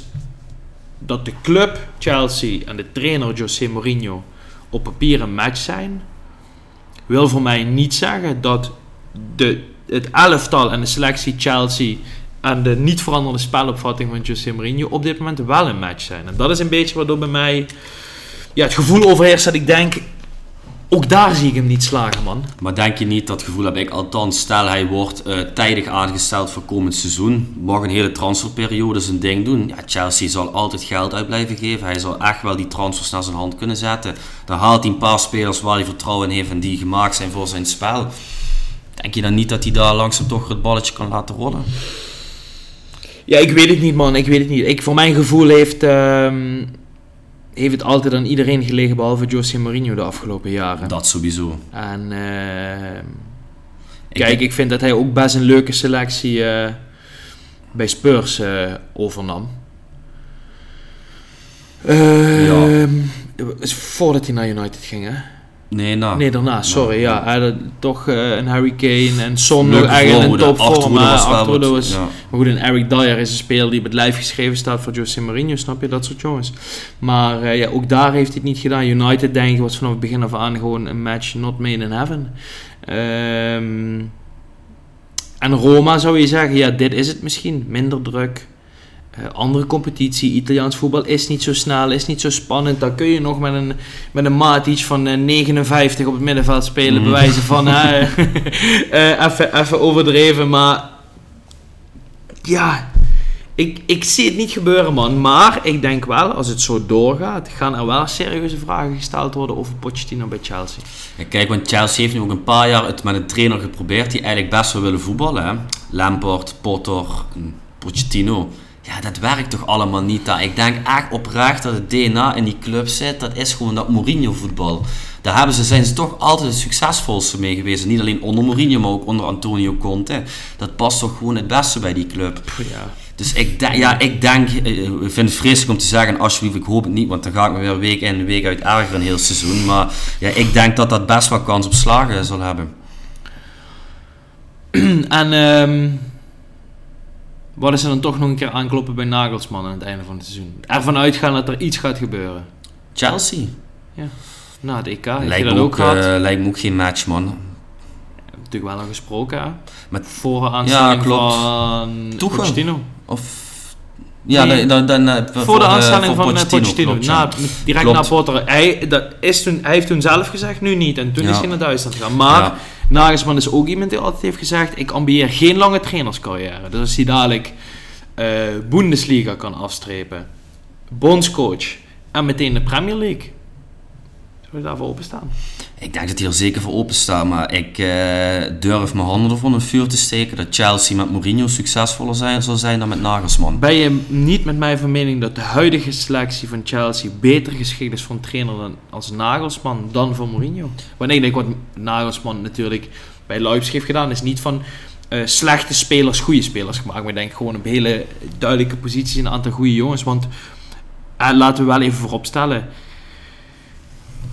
dat de club Chelsea en de trainer José Mourinho op papier een match zijn, wil voor mij niet zeggen dat de, het elftal en de selectie Chelsea en de niet veranderde spelopvatting van José Mourinho op dit moment wel een match zijn. En dat is een beetje waardoor bij mij ja, het gevoel overheerst dat ik denk, ook daar zie ik hem niet slagen, man. Maar denk je niet, dat gevoel heb ik althans, stel hij wordt eh, tijdig aangesteld voor komend seizoen, mag een hele transferperiode zijn ding doen. Ja, Chelsea zal altijd geld uit blijven geven, hij zal echt wel die transfers naar zijn hand kunnen zetten. Dan haalt hij een paar spelers waar hij vertrouwen in heeft en die gemaakt zijn voor zijn spel. Denk je dan niet dat hij daar langzaam toch het balletje kan laten rollen? Ja, ik weet het niet, man. Ik weet het niet. Ik, voor mijn gevoel heeft, ehm, heeft het altijd aan iedereen gelegen, behalve José Mourinho de afgelopen jaren. Dat sowieso. En ehm, kijk, ik vind dat hij ook best een leuke selectie eh, bij Spurs eh, overnam. Ehm, Voordat hij naar United ging, hè? Nee, nou. Nee, daarna, sorry. Ja, hij had toch eh, een Harry Kane en Son nog eigenlijk in voorhoede. topvorm. Achterhoede was was- ja. Maar goed, en Eric Dyer is een speler die op het lijf geschreven staat voor Jose Mourinho, snap je? Dat soort jongens. Maar eh, ja, ook daar heeft hij het niet gedaan. United, denk ik, was vanaf het begin af aan gewoon een match not made in heaven. Ehm, en Roma zou je zeggen, ja, dit is het misschien. Minder druk. Eh, andere competitie, Italiaans voetbal is niet zo snel, is niet zo spannend. Dan kun je nog met een, met een Matic van eh, 59 op het middenveld spelen, Mm. bewijzen van eh, eh, even even overdreven. Maar ja, ik, ik zie het niet gebeuren, man. Maar ik denk wel, als het zo doorgaat, gaan er wel serieuze vragen gesteld worden over Pochettino bij Chelsea. Ja, kijk, want Chelsea heeft nu ook een paar jaar het met een trainer geprobeerd die eigenlijk best wel willen voetballen. Hè? Lampard, Potter, Pochettino ja, dat werkt toch allemaal niet daar. Ik denk echt oprecht dat het DNA in die club zit. Dat is gewoon dat Mourinho-voetbal. Daar hebben ze, zijn ze toch altijd het succesvolste mee geweest. Niet alleen onder Mourinho, maar ook onder Antonio Conte. Dat past toch gewoon het beste bij die club. Ja. Dus ik, denk, ja, ik denk, eh, ik vind het vreselijk om te zeggen, alsjeblieft, ik hoop het niet, want dan ga ik me weer week in, week uit erger een heel seizoen. Maar ja, ik denk dat dat best wel kans op slagen zal hebben. En ehm, wat is er dan toch nog een keer aankloppen bij Nagelsman aan het einde van het seizoen? Ervan uitgaan dat er iets gaat gebeuren. Chelsea. Na het EK, je Lijkt dat me, ook ook, gehad? eh, lijkt me ook geen match, man. Natuurlijk wel al gesproken, hè? Met- Voor de aanstelling klopt. van. Pochettino. Of... Ja, Nee. dan... dan, dan eh, Voor de eh, aanstelling voor van eh, Pochettino. klopt, ja. Na, direct Klopt. na Potter. Hij, dat is toen, hij heeft toen zelf gezegd, nu niet. En toen Ja. is hij naar Duitsland gegaan. Maar Ja. Nagelsman is ook iemand die altijd heeft gezegd... Ik ambieer geen lange trainerscarrière. Dus als hij dadelijk eh, Bundesliga kan afstrepen. Bondscoach. En meteen de Premier League. Zou je daarvoor openstaan? Ik denk dat hij er zeker voor open staat, maar ik eh, durf mijn handen in het vuur te steken dat Chelsea met Mourinho succesvoller zijn, zal zijn dan met Nagelsman. Ben je niet met mij van mening dat de huidige selectie van Chelsea beter geschikt is voor een trainer dan als Nagelsman dan voor Mourinho? Want ik denk wat Nagelsman natuurlijk bij Leipzig heeft gedaan is niet van eh, slechte spelers goede spelers gemaakt. Maar ik denk gewoon op hele duidelijke posities een aantal goede jongens. Want eh, laten we wel even vooropstellen.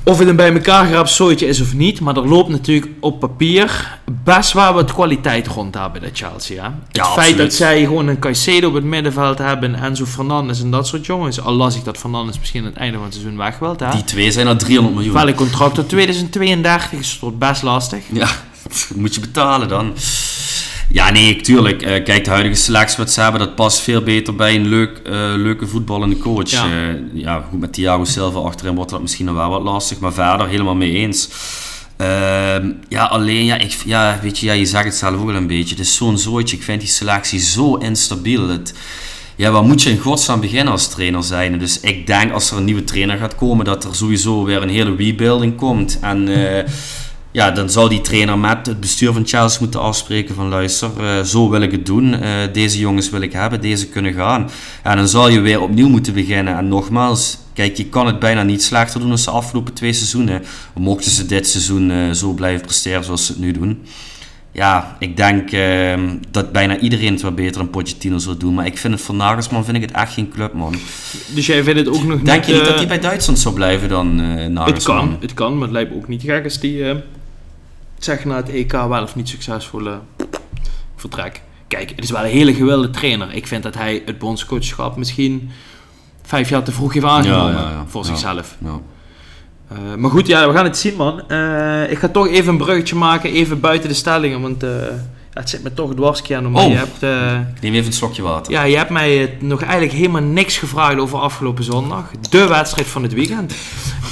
Of het een bij elkaar geraapt zooitje is of niet, maar er loopt natuurlijk op papier best wel wat kwaliteit rond daar bij de Chelsea. Hè? Het Ja, feit absoluut. dat zij gewoon een Caicedo op het middenveld hebben, Enzo Fernandes en dat soort jongens. Al las ik dat Fernandes misschien aan het einde van het seizoen weg wilt. Hè? Die twee zijn al 300 miljoen. Wel een contract tot 2032 is tot best lastig. Ja, moet je betalen dan. Ja, nee, tuurlijk. eh, kijk, de huidige selectie wat ze hebben, dat past veel beter bij een leuk, eh, leuke voetballende coach. Ja. Ja. ja, goed, met Thiago Silva achterin wordt dat misschien nog wel wat lastig, maar verder helemaal mee eens. Ehm, ja, alleen, ja, ik, ja, weet je, ja, je zegt het zelf ook wel een beetje. Het is zo'n zooitje. Ik vind die selectie zo instabiel. Het, ja, waar moet je in godsnaam beginnen als trainer zijn? Dus ik denk als er een nieuwe trainer gaat komen, dat er sowieso weer een hele rebuilding komt. En eh, ja, dan zou die trainer met het bestuur van Chelsea moeten afspreken van luister, eh, zo wil ik het doen. Eh, deze jongens wil ik hebben, deze kunnen gaan. Ja, dan zal je weer opnieuw moeten beginnen. En nogmaals, kijk, je kan het bijna niet slechter doen dan de afgelopen twee seizoenen. Mochten ze dit seizoen eh, zo blijven presteren zoals ze het nu doen. Ja, ik denk eh, dat bijna iedereen het wel beter dan Pochettino zou doen. Maar ik vind het voor Nagelsman vind ik het echt geen club, man. Dus jij vindt het ook nog Denk niet... je niet dat hij bij Duitsland zou blijven dan, eh Het Nagelsman? kan, het kan, maar het lijkt me ook niet gek als die zeg na het EK wel of niet succesvol eh, vertrek. Kijk, het is wel een hele gewilde trainer. Ik vind dat hij het bondscoachschap misschien vijf jaar te vroeg heeft aangenomen Ja, ja, ja. voor Ja. zichzelf. Ja. Eh, maar goed, ja, we gaan het zien, man. Eh, ik ga toch even een bruggetje maken, even buiten de stellingen, want eh, het zit me toch dwars, Keanu. Maar Oh. je hebt... Ik neem even een slokje water. ja, je hebt mij eh, nog eigenlijk helemaal niks gevraagd over afgelopen zondag. De wedstrijd van het weekend.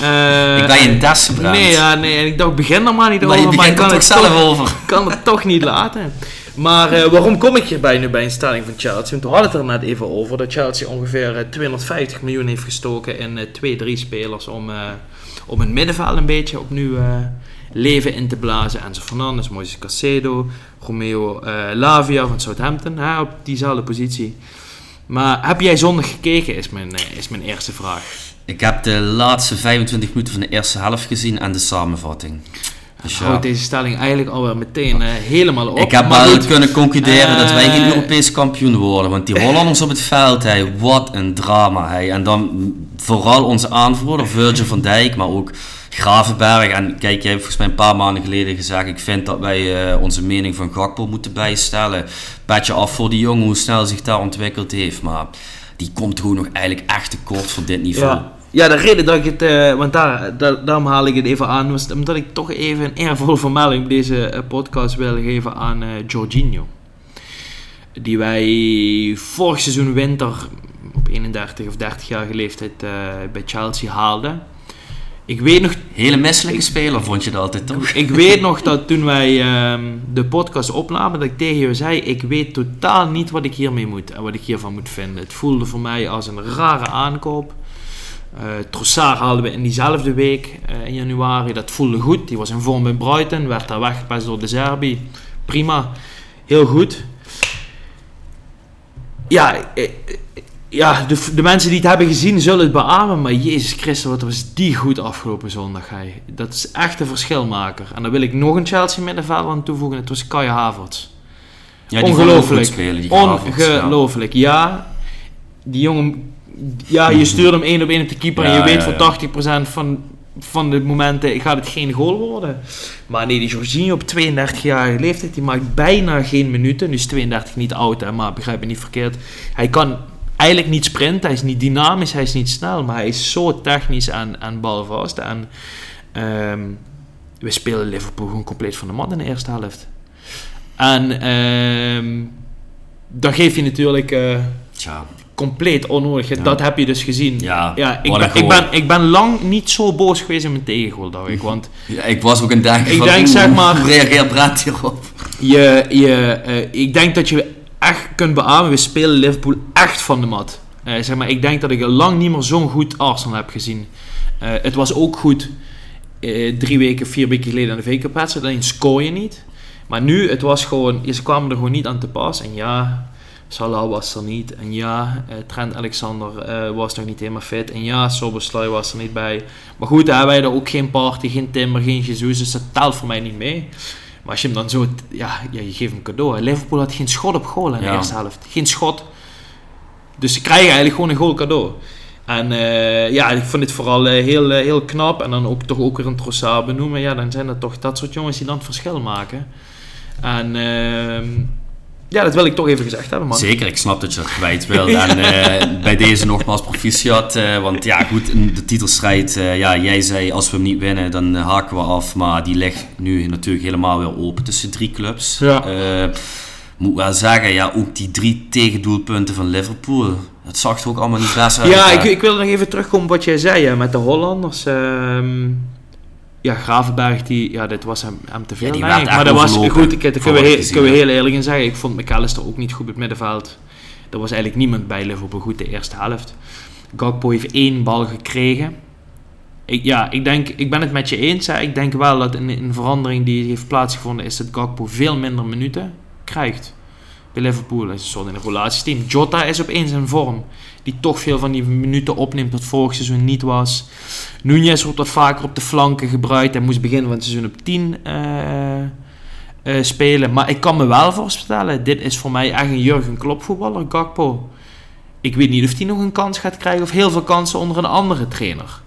Eh, ik ben je in des. Nee, ja, nee, en ik dacht, begin er maar niet maar over, je maar ik begint kan er het, zelf toch, over. kan het toch niet laten. Maar waarom kom ik hierbij nu bij een stelling van Chelsea? Want we hadden het er net even over dat Chelsea ongeveer eh, 250 miljoen heeft gestoken in eh, twee, drie spelers om, om het middenveld een beetje opnieuw leven in te blazen. Enzo Fernandes, Moises Casedo, Romeo eh, Lavia van Southampton, hè, op diezelfde positie. Maar heb jij zondag gekeken, is mijn, eh, is mijn eerste vraag. Ik heb de laatste 25 minuten van de eerste helft gezien en de samenvatting. Dus ja, Houdt deze stelling eigenlijk alweer meteen eh, helemaal op. ik heb Maar wel goed, kunnen concluderen dat wij geen Eh, Europees kampioen worden. Want die Hollanders op het veld, hey, wat een drama. Hey. En dan vooral onze aanvoerder, Virgil van Dijk, maar ook Gravenberg. En kijk, jij hebt volgens mij een paar maanden geleden gezegd... ik vind dat wij eh, onze mening van Gakpo moeten bijstellen. Petje af voor die jongen, hoe snel zich daar ontwikkeld heeft. Maar die komt gewoon nog eigenlijk echt tekort voor dit niveau. Ja. Ja, de reden dat ik het, eh, want daar, daar, daarom haal ik het even aan, was omdat ik toch even een eervolle vermelding op deze eh, podcast wil geven aan eh Jorginho. Die wij vorig seizoen winter op 31 of 30 jaar leeftijd bij Chelsea haalden. Ik weet nog Hele misselijke speler vond je dat altijd, toch? ik weet nog dat toen wij ehm, de podcast opnamen, dat ik tegen jou zei: Ik weet totaal niet wat ik hiermee moet en wat ik hiervan moet vinden. Het voelde voor mij als een rare aankoop. Eh Trossard haalden we in diezelfde week eh, in januari. Dat voelde goed. Die was in vorm bij Brighton, werd daar weggepast door de Serbi. Prima, heel goed. Ja, eh, eh, ja de, de mensen die het hebben gezien zullen het beamen. Maar Jezus Christus, wat was die goed afgelopen zondag. Hij. Dat is echt een verschilmaker. En dan wil ik nog een Chelsea middenvelder aan toevoegen. Het was Kai Havertz. Ja, die Ongelooflijk. spelen, die Havertz, ja. Ongelooflijk. Ja, die jongen... Ja, je stuurt hem één op één op de keeper en je weet voor 80% van van de momenten gaat het geen goal worden. Maar nee, die Jorginho op 32-jarige leeftijd, die maakt bijna geen minuten. Nu is 32 niet oud, hè, maar begrijp me niet verkeerd. Hij kan eigenlijk niet sprinten, hij is niet dynamisch, hij is niet snel, maar hij is zo technisch en, en balvast. En ehm, we spelen Liverpool gewoon compleet van de mat in de eerste helft. En ehm, dan geef je natuurlijk Tja, compleet onnodig. Dat heb je dus gezien. Ja, ja ik, ben, ik, ben, ik ben lang niet zo boos geweest in mijn tegengoal, dacht ik. Want ja, ik was ook een denken Ik van, denk, zeg maar- hoe reageert Brad hierop? je, je, eh, ik denk dat je echt kunt beamen, we spelen Liverpool echt van de mat. Eh, zeg maar, ik denk dat ik al lang niet meer zo'n goed Arsenal heb gezien. Eh, het was ook goed drie weken, vier weken geleden aan de VK-wedstrijd. Alleen scoor je niet. Maar nu, het was gewoon, ze kwamen er gewoon niet aan te pas. En ja, Salah was er niet. En ja, eh, Trent Alexander eh, was nog niet helemaal fit. En ja, Soboslai was er niet bij. Maar goed, daar hebben wij er ook geen Party, geen Timber, geen Jesus. Dus dat telt voor mij niet mee. Maar als je hem dan zo... Ja, ja je geeft hem cadeau. Liverpool had geen schot op goal in de Ja. eerste helft. Geen schot. Dus ze krijgen eigenlijk gewoon een goal cadeau. En eh, ja, ik vond het vooral heel, heel knap. En dan ook toch ook weer een Trossard benoemen. Ja, dan zijn dat toch dat soort jongens die dan het verschil maken. En ehm, ja, dat wil ik toch even gezegd hebben, man. Zeker, ik snap dat je dat kwijt wil. En eh, bij deze nogmaals proficiat. eh, want ja, goed, in de titelstrijd. eh, ja, jij zei als we hem niet winnen, dan haken we af. Maar die ligt nu natuurlijk helemaal weer open tussen drie clubs. Ja. Eh, moet wel zeggen, ja, ook die drie tegendoelpunten van Liverpool. Dat zag er ook allemaal niet best uit. Ja, ik, ik wil nog even terugkomen op wat jij zei hè, met de Hollanders. ehm, ja, Gravenberg, die, ja, dit was hem, hem te veel. Ja, maar dat was goed. Ik, daar kunnen we, heel, kunnen we heel eerlijk in zeggen. Ik vond McAllister ook niet goed op het middenveld. Er was eigenlijk niemand bij Liverpool goed de eerste helft. Gakpo heeft één bal gekregen. Ik, ja, ik, denk, ik ben het met je eens. Hè. Ik denk wel dat een, een verandering die heeft plaatsgevonden is dat Gakpo veel minder minuten krijgt. Bij Liverpool is een soort in een relatieteam. Jota is opeens in vorm. Die toch veel van die minuten opneemt dat vorig seizoen niet was. Nunez wordt wat vaker op de flanken gebruikt. Hij moest begin van het seizoen op 10 eh, eh, spelen. Maar ik kan me wel voorstellen, dit is voor mij echt een Jurgen Klopp voetballer, Gakpo. Ik weet niet of hij nog een kans gaat krijgen of heel veel kansen onder een andere trainer.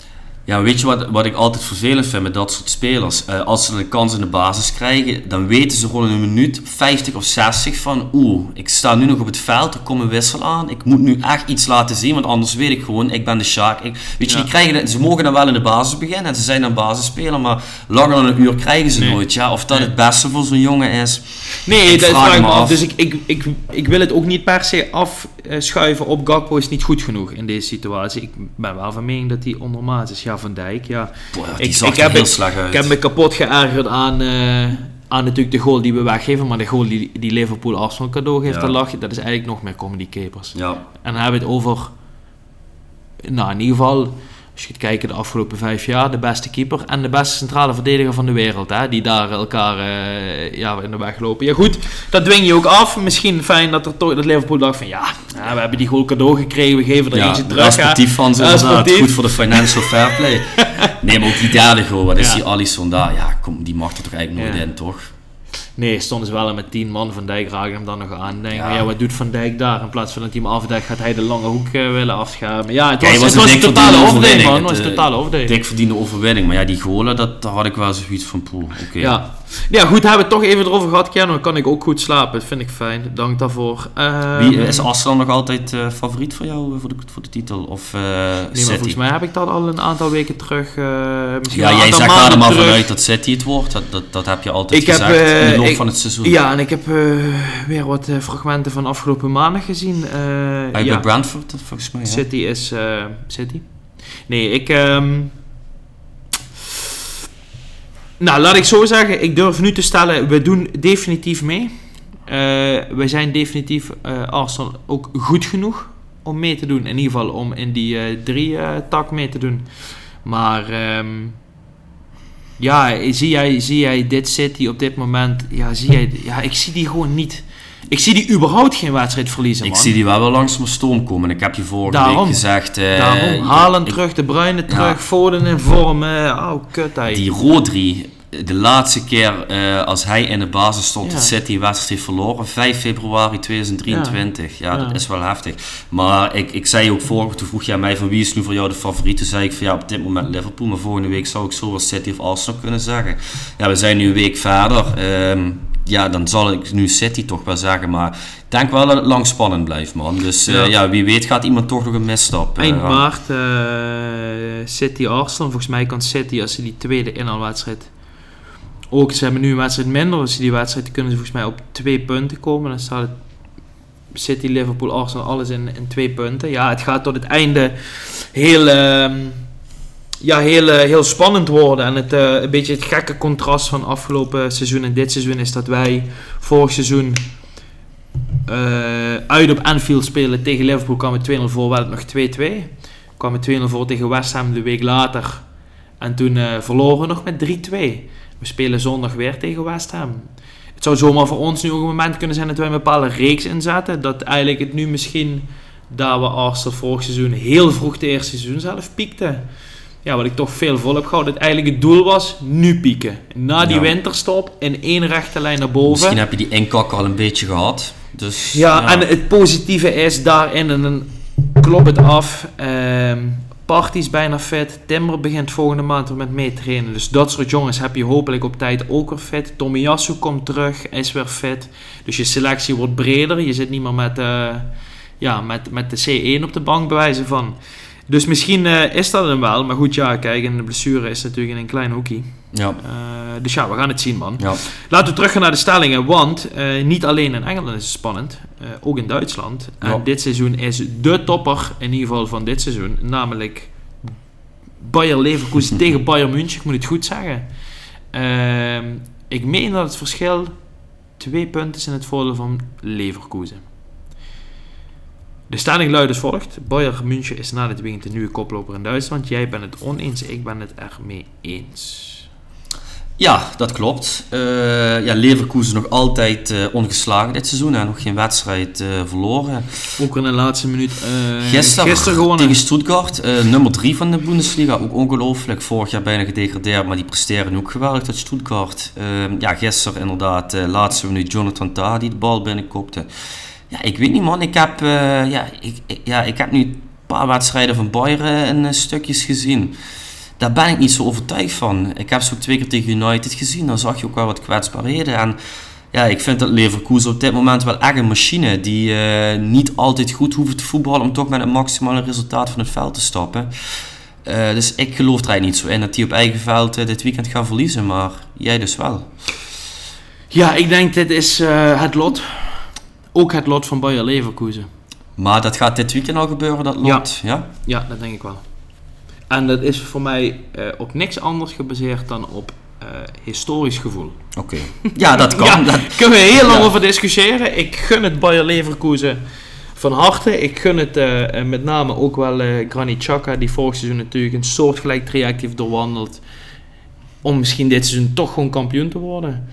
Ja, weet je wat, wat ik altijd vervelend vind met dat soort spelers? Eh, als ze een kans in de basis krijgen, dan weten ze gewoon in een minuut 50 of 60 van oeh, ik sta nu nog op het veld, er komt een wissel aan, ik moet nu echt iets laten zien, want anders weet ik gewoon, ik ben de Sjaak. Ik, weet je, die krijgen, ze mogen dan wel in de basis beginnen en ze zijn dan basisspeler, maar langer dan een uur krijgen ze Nee. nooit. Ja, of dat Nee. het beste voor zo'n jongen is. Nee, Ik dat vraag ik me af. Dus ik, ik, ik, ik wil het ook niet per se afschuiven op Gakpo is niet goed genoeg in deze situatie. Ik ben wel van mening dat hij ondermaat is. Ja, Van Dijk, ja. Ik- zag ik heb heel uit. Ik heb me kapot geërgerd aan, eh, aan natuurlijk de goal die we weggeven. Maar de goal die, die Liverpool Arsenal cadeau geeft, Ja. daar lag je. Dat is eigenlijk nog meer comedy capers. Ja, En dan hebben we het over, nou in ieder geval, als je gaat kijken de afgelopen vijf jaar, de beste keeper en de beste centrale verdediger van de wereld. Hè, die daar elkaar eh, ja, in de weg lopen. Ja goed, dat dwing je ook af. Misschien fijn dat, er toch, dat Liverpool dacht van ja, ja, we hebben die goal cadeau gekregen, we geven er ja eentje terug. hè. respectief van ze inderdaad. Goed voor de financial fair play. nee, maar ook die derde goal, wat is die Alisson daar? Ja, kom, die mag er toch eigenlijk nooit in, toch? Nee, stonden ze wel met tien man. Van Dijk raken hem dan nog aan. Denk, Ja. ja. wat doet Van Dijk daar? In plaats van dat hij hem afdekt, gaat hij de lange hoek eh, willen afschermen. Ja, het Ja, was, het een was een dik totale overwinning, man. Het was een eh, totale overwinning. dik verdiende overwinning. Maar ja, die golen, dat, daar had ik wel zoiets van poel. Oké. Ja. ja, goed, hebben we het toch even erover gehad, Keanu. Dan kan ik ook goed slapen. Dat vind ik fijn. Dank daarvoor. Ehm, Wie, is Arsenal nog altijd eh, favoriet voor jou eh, voor de, voor de titel? Of eh Nee, volgens mij heb ik dat al een aantal weken terug. eh misschien ja, jij zegt maanden maar vanuit dat City het wordt. Dat, dat, dat heb je altijd Ik heb, gezegd eh, de loop ik- van het seizoen. Ja, en ik heb eh, weer wat eh, fragmenten van afgelopen maanden gezien. Eh, Bij, ja. bij Brentford, volgens mij. hè? City is City. Nee, ik. ehm, nou, laat ik zo zeggen. Ik durf nu te stellen, we doen definitief mee. Eh, we zijn definitief eh, Arsenal ook goed genoeg om mee te doen. In ieder geval om in die drie tak mee te doen. Maar ehm, ja, zie jij, zie jij dit City op dit moment? Ja, zie jij, ja, ik zie die gewoon niet. Ik zie die überhaupt geen wedstrijd verliezen. Ik man. zie die wel wel langzaam stoom komen. Ik heb je vorige Daarom. week gezegd... eh, Daarom, ik- ik- terug, De Bruyne terug, Ja. Foden in vorm. eh, oh, kut hij. Die Rodri, de laatste keer eh, als hij in de basis stond, Ja. City een wedstrijd heeft verloren, 5 februari 2023. Ja, Ja. dat is wel heftig. Maar ik, ik zei ook vorige, toen vroeg je aan mij van wie is nu voor jou de favoriet? Toen zei ik van ja, op dit moment Liverpool, maar volgende week zou ik zowel City of Arsenal kunnen zeggen. Ja, we zijn nu een week verder. Ehm, ja, dan zal ik nu City toch wel zeggen, maar ik denk wel dat het lang spannend blijft, man. Dus eh, Ja. wie weet gaat iemand toch nog een misstap. eh, Eind maart eh, City Arsenal. Volgens mij kan City als ze die tweede inhaalwedstrijd ook ze hebben nu een wedstrijd minder. Ze die wedstrijd kunnen ze volgens mij op twee punten komen. Dan staat het City, Liverpool, Arsenal alles in, in twee punten. Ja, het gaat tot het einde heel, ehm, ja, heel, eh, heel spannend worden. En het, eh, een beetje het gekke contrast van afgelopen seizoen en dit seizoen is dat wij vorig seizoen eh, uit op Anfield spelen tegen Liverpool kwamen 2-0 voor, wel nog 2-2. Kwamen 2-0 voor tegen West Ham de week later. En toen verloren we nog met 3-2. We spelen zondag weer tegen West Ham. Het zou zomaar voor ons nu ook een moment kunnen zijn dat wij een bepaalde reeks inzetten. Dat eigenlijk het nu misschien, daar we Arsenal vorig seizoen heel vroeg de eerste seizoen zelf piekte. Ja, wat ik toch veel vol heb gehouden. Dat eigenlijk het doel was, nu pieken. Na die Ja. winterstop in één rechte lijn naar boven. Misschien heb je die inkak al een beetje gehad. Dus, Ja, en het positieve is daarin, en dan klopt het af. ehm Party is bijna fit. Timber begint volgende maand weer met mee trainen. Dus dat soort jongens heb je hopelijk op tijd ook weer fit. Tomiyasu komt terug, is weer fit. Dus je selectie wordt breder. Je zit niet meer met, eh, ja, met, met de C1 op de bank bewijzen van. Dus misschien eh, is dat hem wel. Maar goed, ja, kijk, en de blessure is natuurlijk in een klein hoekje. Ja, Eh, dus ja, we gaan het zien, man. ja. Laten we teruggaan naar de stellingen, want eh, niet alleen in Engeland is het spannend, eh, ook in Duitsland. En dit seizoen is de topper, in ieder geval van dit seizoen, namelijk Bayer Leverkusen tegen Bayern München, ik moet het goed zeggen. Ehm, ik meen dat het verschil twee punten is in het voordeel van Leverkusen. De stelling luidt als volgt. Bayern München is na dit weekend de nieuwe koploper in Duitsland. Jij bent het oneens, ik ben het ermee eens. Ja, dat klopt. Eh, ja, Leverkusen nog altijd eh, ongeslagen dit seizoen. En nog geen wedstrijd eh, verloren. Ook in de laatste minuut uh, Gisteren, gewonnen. tegen Stuttgart, nummer 3 van de Bundesliga. Ook ongelooflijk. Vorig jaar bijna gedegradeerd, maar die presteren ook geweldig tot Stuttgart. Eh, ja, gisteren inderdaad, laatste minuut Jonathan Tah die de bal binnenkopte. Ja, ik weet niet man. Ik heb, ja, ik, ja, ik heb nu een paar wedstrijden van Bayern in stukjes gezien. Daar ben ik niet zo overtuigd van. Ik heb ze ook twee keer tegen United gezien. Dan zag je ook wel wat kwetsbaarheden. En ja, ik vind dat Leverkusen op dit moment wel echt een machine. Die eh, niet altijd goed hoeft te voetballen om toch met het maximale resultaat van het veld te stappen. Eh, dus ik geloof er eigenlijk niet zo in dat die op eigen veld eh, dit weekend gaan verliezen. Maar jij dus wel. Ja, ik denk dit is het lot. Ook het lot van Bayer Leverkusen. Maar dat gaat dit weekend al gebeuren, dat lot. Ja? Ja, dat denk ik wel. En dat is voor mij eh, op niks anders gebaseerd dan op eh, historisch gevoel. Oké. Ja, dat kan. Ja, daar kunnen we heel lang Ja. over discussiëren. Ik gun het Bayer Leverkusen van harte. Ik gun het eh, met name ook wel eh Granit Xhaka, die vorig seizoen natuurlijk een soortgelijk traject heeft doorwandeld. Om misschien dit seizoen toch gewoon kampioen te worden.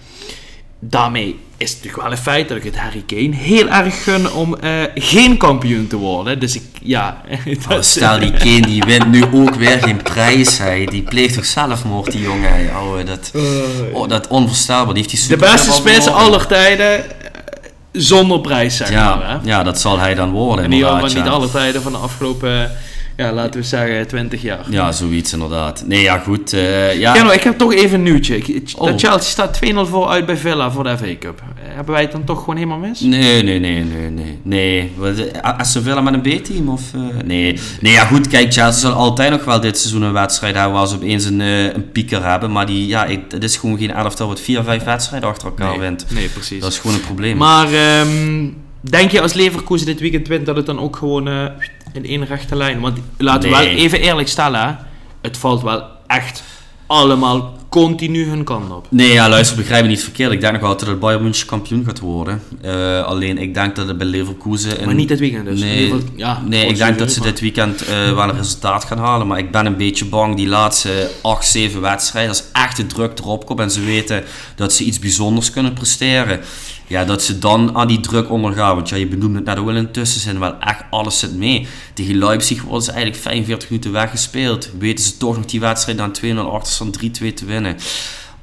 Daarmee is het natuurlijk wel een feit dat ik het Harry Kane heel erg gun om eh, geen kampioen te worden. Dus ik, ja... Oh, stel, die Kane die wint nu ook weer geen prijs. Hij. Die pleegt toch zelfmoord, die jongen. Hij. Oh, dat, oh, dat onvoorstelbaar. Die heeft die de beste spits aller tijden eh, zonder prijs, zeg maar. Hè? Ja, ja, dat zal hij dan worden. In ieder geval inderdaad, niet ja. alle tijden van de afgelopen, ja, laten we zeggen, 20 jaar. Ja, zoiets inderdaad. Nee, ja, goed. eh, ja. Ja, nou, ik heb toch even een nieuwtje. Oh. Dat Chelsea staat 2-0 voor uit bij Villa voor de FA Cup. Hebben wij het dan toch gewoon helemaal mis? Nee, nee, nee, nee, nee. Nee, Aston Villa met een B-team? Of, eh, nee. nee, ja goed, kijk, Chelsea zal altijd nog wel dit seizoen een wedstrijd hebben waar ze opeens een, eh, een pieker hebben. Maar die, ja, ik, het is gewoon geen elftal wat vier, vijf wedstrijden achter elkaar wint. nee, precies. Dat is gewoon een probleem. Maar ehm, denk je als Leverkusen dit weekend wint dat het dan ook gewoon eh, in één rechte lijn... Want laten we wel even eerlijk stellen, hè. het valt wel echt allemaal continu hun kant op. Nee, ja, luister, begrijp me niet verkeerd. Ik denk nog wel dat het Bayern München kampioen gaat worden. Eh, alleen, ik denk dat het bij Leverkusen... Maar niet dit weekend dus. Nee, geval, ja, nee ik denk dat ze dit weekend eh, wel een resultaat gaan halen. Maar ik ben een beetje bang, die laatste 8, 7 wedstrijden, als echt de druk erop komt en ze weten dat ze iets bijzonders kunnen presteren. Ja, dat ze dan aan die druk ondergaan. Want ja, je benoemde het net ook wel intussen, zijn wel echt alles zit mee. Tegen Leipzig worden ze eigenlijk 45 minuten weggespeeld. Weten ze toch nog die wedstrijd aan 2-0 achterstand 3-2 te winnen.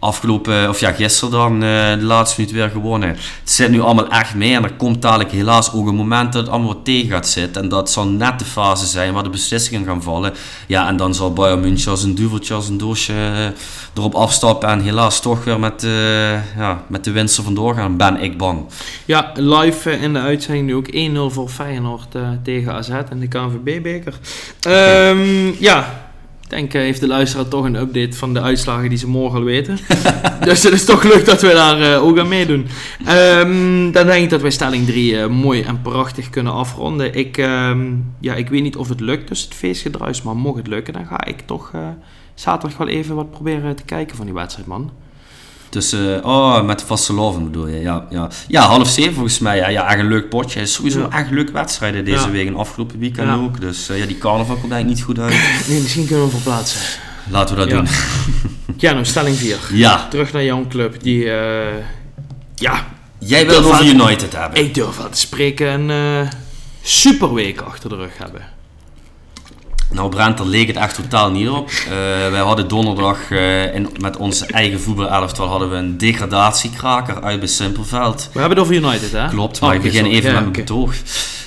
Afgelopen, of ja, gisteren dan eh, de laatste minuut weer gewonnen. Het zit nu allemaal echt mee en er komt dadelijk helaas ook een moment dat het allemaal wat tegen gaat zitten. En dat zal net de fase zijn waar de beslissingen gaan vallen. Ja, en dan zal Bayern München als een duveltje, als een doosje eh, erop afstappen en helaas toch weer met, eh, ja, met de winst er vandoor gaan, ben ik bang. Ja, live in de uitzending nu ook 1-0 voor Feyenoord tegen AZ in de KNVB-beker. Ehm, ja, denk eh, heeft de luisteraar toch een update van de uitslagen die ze morgen al weten. dus het is toch leuk dat we daar eh, ook aan meedoen. Ehm, dan denk ik dat wij stelling 3 mooi en prachtig kunnen afronden. Ik, ehm, ja, ik weet niet of het lukt tussen het feestgedruis, maar mocht het lukken, dan ga ik toch eh, zaterdag wel even wat proberen te kijken van die wedstrijd, man. Dus, eh, oh, met de vaste loven bedoel je, ja. Ja, ja half zeven volgens mij, ja, ja echt een leuk potje. Het is sowieso Ja. echt leuke wedstrijden deze Ja. week en afgelopen weekend Ja. ook. Dus eh, ja, die carnaval komt eigenlijk niet goed uit. Nee, misschien kunnen we hem verplaatsen. Laten we dat doen. Ja, nou, stelling 4. Ja, Terug naar jouw club, die... eh, ja, jij wil over United hebben. ik durf wel te spreken een eh superweek achter de rug hebben. Nou Brent, daar leek het echt totaal niet op. Eh, wij hadden donderdag eh, in, met onze eigen voetbalelftal hadden we een degradatiekraker uit bij Simpelveld. We hebben het over United, hè? Klopt, Oh, maar ik oké, begin sorry. even Ja, met mijn oké. betoog.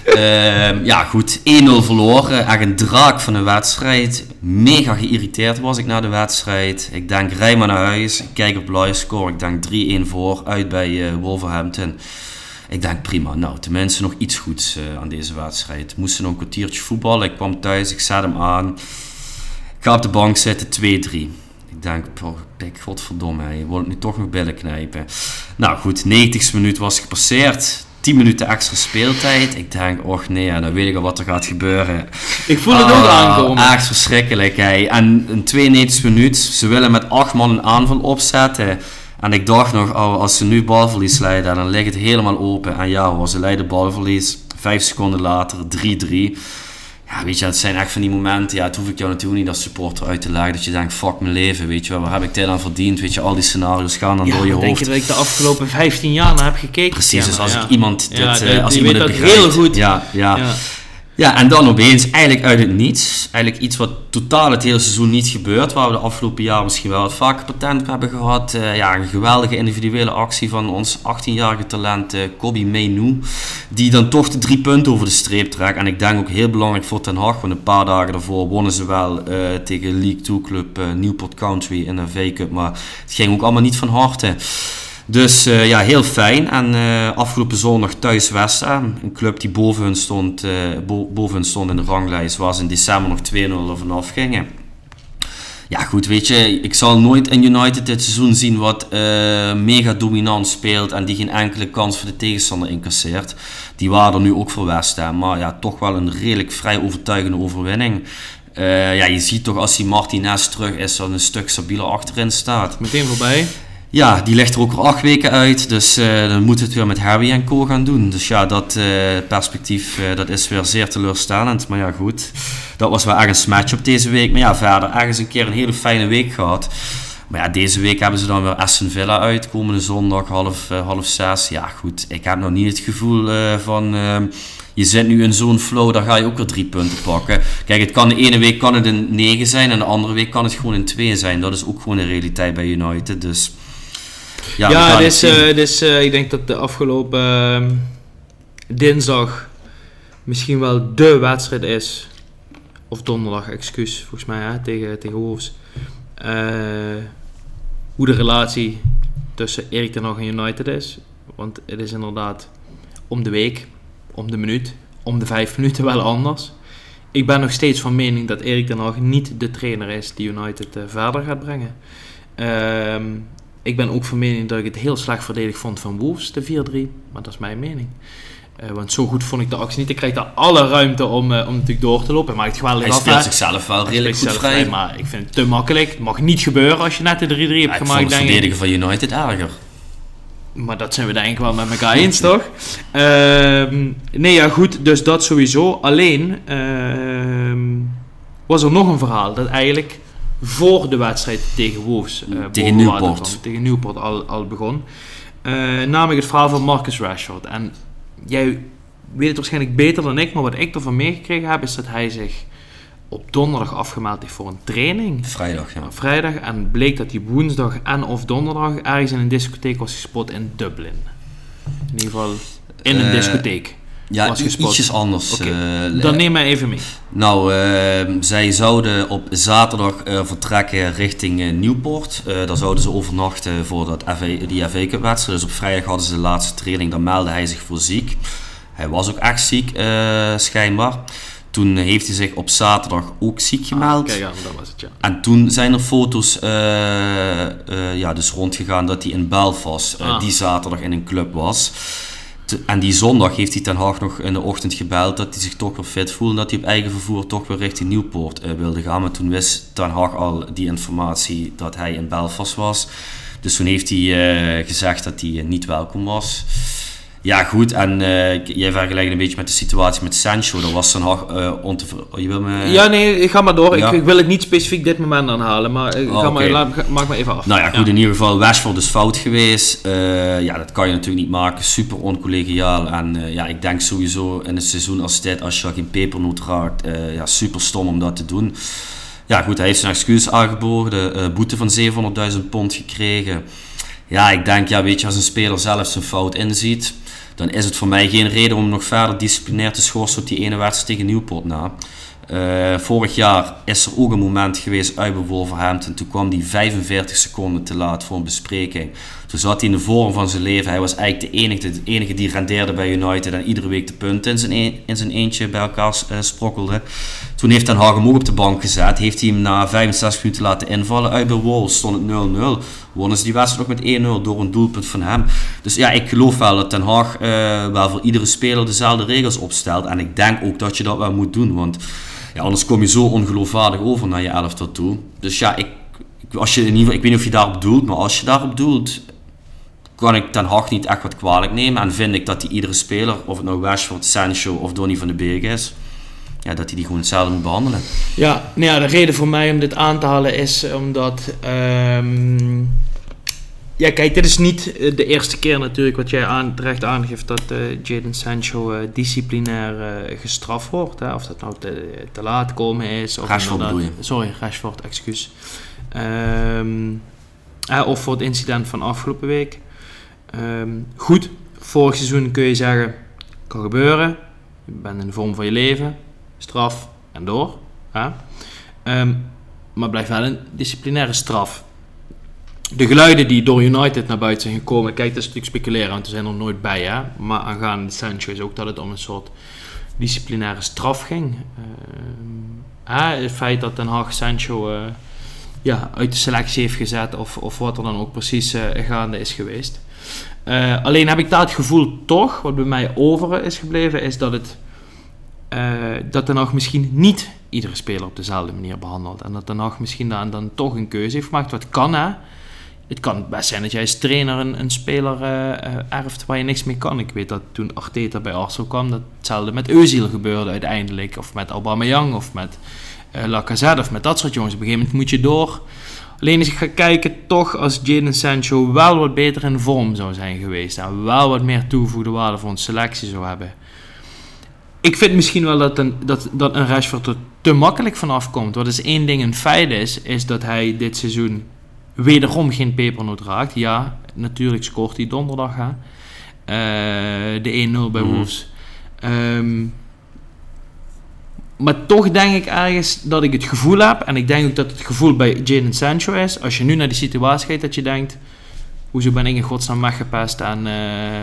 Ehm, ja goed, 1-0 verloren. Echt een draak van een wedstrijd. Mega geïrriteerd was ik na de wedstrijd. Ik denk, rij maar naar huis. Ik kijk op live score. Ik denk 3-1 voor, uit bij eh, Wolverhampton. Ik denk prima, nou tenminste nog iets goeds eh, aan deze wedstrijd. Moesten nog een kwartiertje voetballen. Ik kwam thuis, ik zet hem aan. Ik ga op de bank zitten, 2-3. Ik denk, oh, godverdomme, je het nu toch nog billen knijpen. Nou goed, 90 minuut was gepasseerd. 10 minuten extra speeltijd. Ik denk, och nee, ja, dan weet ik al wat er gaat gebeuren. Ik voel het ook Ah, aankomen. Echt verschrikkelijk. Hè. En een 92 minuut, ze willen met 8 man een aanval opzetten. En ik dacht nog, oh, als ze nu balverlies leiden, dan ligt het helemaal open. En ja hoor, ze leiden balverlies. 5 seconden later, 3-3. Ja, weet je, het zijn echt van die momenten. Ja, het hoef ik jou natuurlijk niet als supporter uit te leggen. Dat je denkt, fuck mijn leven, weet je wel. Waar heb ik dit aan verdiend? Weet je, al die scenario's gaan dan Ja, door je denk je hoofd. dat ik de afgelopen 15 jaar naar heb gekeken? Precies, dus Ja, als ja. ik iemand dit, Ja, eh, die- als die iemand weet dat heel goed. Ja, ja. Ja. En dan opeens, eigenlijk uit het niets, eigenlijk iets wat totaal het hele seizoen niet gebeurt, waar we de afgelopen jaar misschien wel wat vaker patent op hebben gehad. Eh, ja, een geweldige individuele actie van ons 18-jarige talent eh Kobi die dan toch de drie punten over de streep trekt. En ik denk ook heel belangrijk voor Ten Hag, want een paar dagen daarvoor wonnen ze wel eh, tegen League 2 club Newport Country in de V-Cup, maar het ging ook allemaal niet van harte. Dus eh, ja, heel fijn. En eh, afgelopen zondag thuis West Ham, een club die boven hun stond, eh, bo- boven stond in de ranglijst, waar ze in december nog 2-0 er vanaf gingen. Ja goed, weet je, ik zal nooit in United dit seizoen zien wat mega dominant speelt en die geen enkele kans voor de tegenstander incasseert. Die waren er nu ook voor West Ham, maar ja, toch wel een redelijk vrij overtuigende overwinning. Ja, je ziet toch als die Martinez terug is, dat een stuk stabieler achterin staat. Meteen voorbij. Ja, die ligt er ook al acht weken uit. Dus eh, dan moet het weer met Harry en Co gaan doen. Dus ja, dat eh, perspectief eh, dat is weer zeer teleurstellend. Maar ja, goed. Dat was wel ergens match op deze week. Maar ja, verder ergens een keer een hele fijne week gehad. Maar ja, deze week hebben ze dan weer Aston Villa uit. Komende zondag half, half zes. Ja, goed. Ik heb nog niet het gevoel van... je zit nu in zo'n flow, daar ga je ook weer drie punten pakken. Kijk, het kan de ene week kan het een 9 zijn en de andere week kan het gewoon een 2 zijn. Dat is ook gewoon de realiteit bij United. Dus ja, dus, eh, dus eh, ik denk dat de afgelopen ehm, dinsdag misschien wel de wedstrijd is. Of donderdag, excuus, volgens mij, hè, tegen, tegen Wolves. Eh, hoe de relatie tussen Erik ten Hag en United is. Want het is inderdaad om de week, om de minuut, om de vijf minuten wel anders. Ik ben nog steeds van mening dat Erik ten Hag niet de trainer is die United verder gaat brengen. Ehm, ik ben ook van mening dat ik het heel slecht verdedigd vond van Wolves, de 4-3. Maar dat is mijn mening. Eh, want zo goed vond ik de actie niet. Ik krijg daar alle ruimte om, eh, om natuurlijk door te lopen. Hij maakt het geweldig Hij speelt zichzelf wel redelijk goed vrij. vrij, Maar ik vind het te makkelijk. Het mag niet gebeuren als je net de 3-3 hebt Ja, ik vond gemaakt. het verdedigen van United erger. Maar dat zijn we denk ik wel met elkaar eens, toch? Ehm, nee, ja, goed. Dus dat sowieso. Alleen ehm, was er nog een verhaal dat eigenlijk voor de wedstrijd tegen Wolves, eh, Tegen Newport. tegen Newport al, al begon. Eh, namelijk het verhaal van Marcus Rashford. En jij weet het waarschijnlijk beter dan ik, maar wat ik ervan meegekregen heb, is dat hij zich op donderdag afgemeld heeft voor een training. Vrijdag, ja. Vrijdag en bleek dat hij woensdag en of donderdag ergens in een discotheek was gespot in Dublin. In ieder geval in een Eh, discotheek. Ja, was gespot. ietsjes anders. Oké, eh, Dan neem mij even mee. Nou, eh, zij zouden op zaterdag eh, vertrekken richting eh, Nieuwpoort. Eh, daar zouden ze overnachten voor dat FA, die FA Cup wedstrijd. Dus op vrijdag hadden ze de laatste training. Dan meldde hij zich voor ziek. Hij was ook echt ziek, eh, schijnbaar. Toen heeft hij zich op zaterdag ook ziek gemeld. Kijk aan, dat was het ja. En toen zijn er foto's eh, eh, ja, dus rondgegaan dat hij in Belfast Ah. die zaterdag in een club was. En die zondag heeft hij Ten Haag nog in de ochtend gebeld dat hij zich toch weer fit voelde. Dat hij op eigen vervoer toch weer richting Nieuwpoort eh, wilde gaan. Maar toen wist Ten Haag al die informatie dat hij in Belfast was. Dus toen heeft hij eh, gezegd dat hij eh, niet welkom was. Ja, goed. En eh, jij vergelijkt een beetje met de situatie met Sancho. Dat was Ten Haag eh ontevreden. Je wil me... Ja, nee, ga maar door. Ja. Ik, ik wil het niet specifiek dit moment aanhalen, maar eh, Oh, ga maar, laat, ga- maak maar even af. Nou ja, goed, in ieder geval, Rashford is fout geweest. Ja, dat kan je natuurlijk niet maken. Super oncollegiaal. En ja, ik denk sowieso in een seizoen als dit, als je geen pepernoot raakt, ja, super stom om dat te doen. Ja, goed, hij heeft zijn excuus aangeboden. De boete van 700.000 pond gekregen. Ja, ik denk, ja, weet je, als een speler zelf zijn fout inziet, dan is het voor mij geen reden om nog verder disciplinair te schorsen op die ene wedstrijd tegen Nieuwpoort na. Eh, vorig jaar is er ook een moment geweest uit bij Wolverhampton. Toen kwam hij 45 seconden te laat voor een bespreking. Toen zat hij in de vorm van zijn leven. Hij was eigenlijk de enige, de enige die rendeerde bij United en iedere week de punten in zijn, in zijn eentje bij elkaar eh, sprokkelde. Toen heeft Ten Hag hem ook op de bank gezet. Heeft hij hem na 65 minuten laten invallen. Uit bij Wolves stond het 0-0. Wonnen ze die wedstrijd ook met 1-0 door een doelpunt van hem. Dus ja, ik geloof wel dat Ten Hag eh, wel voor iedere speler dezelfde regels opstelt. En ik denk ook dat je dat wel moet doen. Want ja, anders kom je zo ongeloofwaardig over naar je elftal toe. Dus ja, ik, als je in ieder ik weet niet of je daarop doelt, maar als je daarop doelt, kan ik Ten Hag niet echt wat kwalijk nemen. En vind ik dat hij iedere speler, of het nou Rashford, Sancho of Donny van de Beek is, ja, dat hij die gewoon hetzelfde moet behandelen. Ja, nou ja, de reden voor mij om dit aan te halen is omdat. ehm, ja, kijk, dit is niet eh, de eerste keer natuurlijk wat jij aan, terecht aangeeft dat eh Jadon Sancho eh, disciplinair eh, gestraft wordt. Hè? Of dat nou te, te laat komen is. Of Rashford inderdaad- bedoel je? Sorry, Rashford, excuus. Ehm, eh, of voor het incident van afgelopen week. Ehm, goed, vorig seizoen kun je zeggen, kan gebeuren. Je bent in de vorm van je leven, straf en door. Hè? Ehm, maar blijft wel een disciplinaire straf. De geluiden die door United naar buiten zijn gekomen, kijk, dat is natuurlijk speculeren, want we zijn er nooit bij. Hè? Maar aangaande Sancho is ook dat het om een soort disciplinaire straf ging. Ehm, het feit dat Den Haag Sancho eh, ja, uit de selectie heeft gezet, of, of wat er dan ook precies eh, gaande is geweest. Eh, alleen heb ik daar het gevoel toch, wat bij mij over is gebleven, is dat het eh, dat Den Haag misschien niet iedere speler op dezelfde manier behandelt. En dat Den Haag misschien dan, dan toch een keuze heeft gemaakt. Wat kan hè? Het kan best zijn dat jij als trainer een, een speler eh, erft waar je niks mee kan. Ik weet dat toen Arteta bij Arsenal kwam, dat hetzelfde met Özil gebeurde uiteindelijk. Of met Aubameyang, of met Lacazette, of met dat soort jongens. Op een gegeven moment moet je door. Alleen als ik ga kijken, toch als Jadon Sancho wel wat beter in vorm zou zijn geweest. En wel wat meer toegevoegde waarde voor een selectie zou hebben. Ik vind misschien wel dat een, dat, dat een Rashford er te makkelijk vanaf komt. Wat is één ding een feit is, is dat hij dit seizoen wederom geen pepernoot raakt. Ja, natuurlijk scoort hij donderdag. Hè. Eh, de 1-0 bij Mhm. Wolves. Ehm, maar toch denk ik ergens dat ik het gevoel heb, en ik denk ook dat het gevoel bij Jadon Sancho is, als je nu naar die situatie kijkt, dat je denkt, hoezo ben ik in godsnaam eh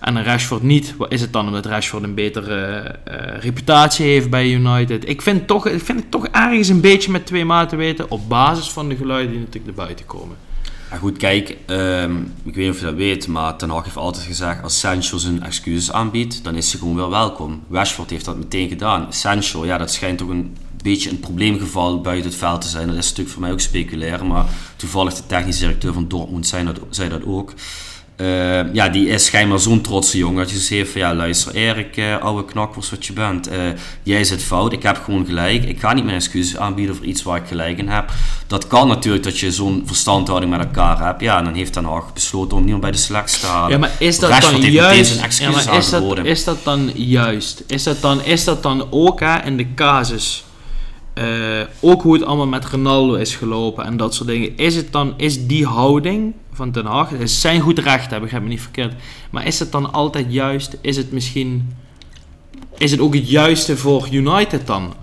aan een Rashford niet? Wat is het dan omdat Rashford een betere eh, reputatie heeft bij United? Ik vind, toch, ik vind het toch ergens een beetje met twee maten weten, op basis van de geluiden die natuurlijk naar buiten komen. Ja, goed, kijk, ehm, ik weet niet of je dat weet, maar Ten Hag heeft altijd gezegd, als Sancho zijn excuses aanbiedt, dan is hij gewoon wel welkom. Rashford heeft dat meteen gedaan. Sancho, ja, dat schijnt toch een beetje een probleemgeval buiten het veld te zijn. Dat is natuurlijk voor mij ook speculeren, maar toevallig de technische directeur van Dortmund zei dat, zei dat ook. Eh, ja, die is schijnbaar zo'n trotse jongen dat je zegt van ja, luister Erik, eh, oude knakworst wat je bent. eh, jij zit fout, ik heb gewoon gelijk. Ik ga niet mijn excuses aanbieden voor iets waar ik gelijk in heb. Dat kan natuurlijk dat je zo'n verstandhouding met elkaar hebt. Ja, en dan heeft Den Haag besloten om niemand bij de selectie te halen. Ja, maar is dat Rashford dan juist? Ja, maar is, dat, is dat dan juist? Is dat dan, is dat dan ook hè, in de casus eh, ook hoe het allemaal met Ronaldo is gelopen en dat soort dingen. Is het dan, is die houding van Ten Hag, is zijn goed recht, heb ik me niet verkeerd. Maar is het dan altijd juist? Is het misschien, is het ook het juiste voor United dan?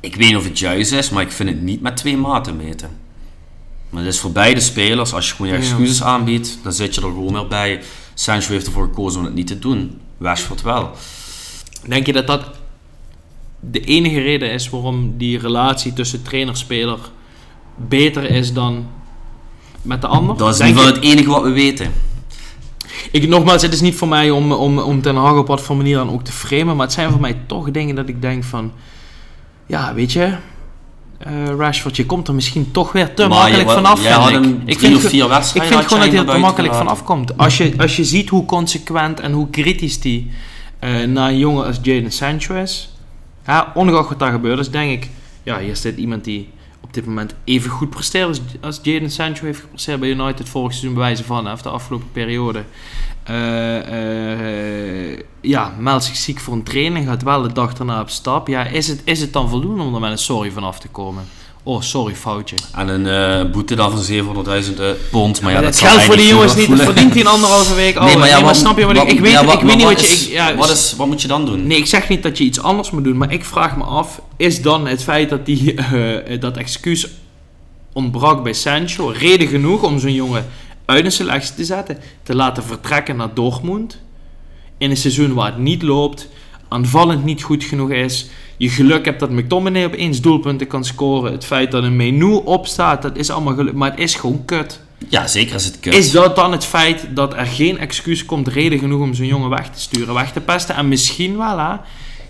Ik weet niet of het juist is, maar ik vind het niet met twee maten meten. Maar het is voor beide spelers, als je gewoon je Ja. excuses aanbiedt, dan zit je er gewoon meer bij. Sancho heeft ervoor gekozen om het niet te doen. Rashford wel. Denk je dat dat de enige reden is waarom die relatie tussen trainer-speler beter is dan met de ander? Dat is in ieder geval het enige wat we weten. Ik, nogmaals, het is niet voor mij om, om, om Ten Hag op wat voor manier dan ook te framen, maar het zijn voor mij toch dingen dat ik denk van, ja, weet je, eh, Rashford, je komt er misschien toch weer te Maar makkelijk je- vanaf. jij vind had ik. hem ik vind, of vier ik wedstrijden vind had gewoon dat hij er te makkelijk vanaf komt. Als je, als je ziet hoe consequent en hoe kritisch die eh, naar een jongen als Jadon Sancho is, ja, ongeacht wat daar gebeurd is, denk ik, ja, hier zit iemand die op dit moment even goed presteert als, Jadon Sancho heeft gepresteerd bij United vorig seizoen bewijzen van, de afgelopen periode. Eh, eh, ja, meldt zich ziek voor een training, gaat wel de dag daarna op stap. Ja, is het, is het dan voldoende om er met een sorry vanaf te komen? Oh, sorry, foutje. En een eh, boete dan van 700.000 eh, pond. Maar ja, Maar dat geld voor die jongens niet, dat verdient hij een anderhalve week al. Nee, maar, ja, wat, snap je wat, wat- ik, ik weet, ja, wat- ik weet niet maar wat je... ik- ja, wat, is, wat moet je dan doen? Nee, ik zeg niet dat je iets anders moet doen, maar ik vraag me af, is dan het feit dat die, eh, dat excuus ontbrak bij Sancho reden genoeg om zo'n jongen uit een selectie te zetten, te laten vertrekken naar Dortmund, in een seizoen waar het niet loopt, aanvallend niet goed genoeg is, je geluk hebt dat McTominay opeens doelpunten kan scoren, het feit dat een menu opstaat, dat is allemaal geluk, maar het is gewoon kut. Ja, zeker is het kut. Is dat dan het feit dat er geen excuus komt, reden genoeg om zo'n jongen weg te sturen, weg te pesten? En misschien wel, hè?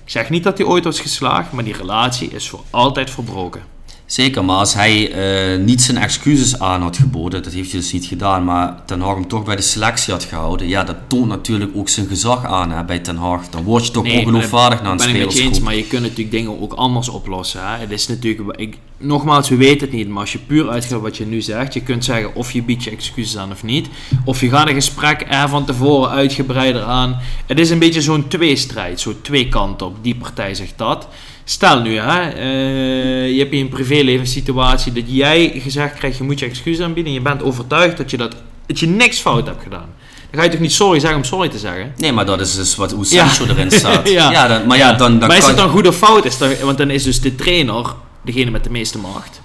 Ik zeg niet dat hij ooit was geslaagd, maar die relatie is voor altijd verbroken. Zeker, maar als hij eh, niet zijn excuses aan had geboden, dat heeft hij dus niet gedaan, maar Ten Hag hem toch bij de selectie had gehouden, ja, dat toont natuurlijk ook zijn gezag aan hè, bij Ten Hag. Dan word je toch Nee, ongeloofwaardig naar een ben ik met je eens, spelersgroep. maar je kunt natuurlijk dingen ook anders oplossen. Hè? Het is natuurlijk, ik, nogmaals, we weten het niet, maar als je puur uitgaat wat je nu zegt, je kunt zeggen of je biedt je excuses aan of niet, of je gaat een gesprek er van tevoren uitgebreider aan. Het is een beetje zo'n tweestrijd, zo twee kanten op. Die partij zegt dat. Stel nu, hè, eh, je hebt in een privéleven een situatie dat jij gezegd krijgt, je moet je excuses aanbieden en je bent overtuigd dat je, dat, dat je niks fout hebt gedaan. Dan ga je toch niet sorry zeggen om sorry te zeggen? Nee, maar dat is dus wat, hoe Ja. Sancho erin staat. Ja. ja. dan, maar ja, dan, dan maar is het dan goed of fout? Is want dan is dus de trainer degene met de meeste macht.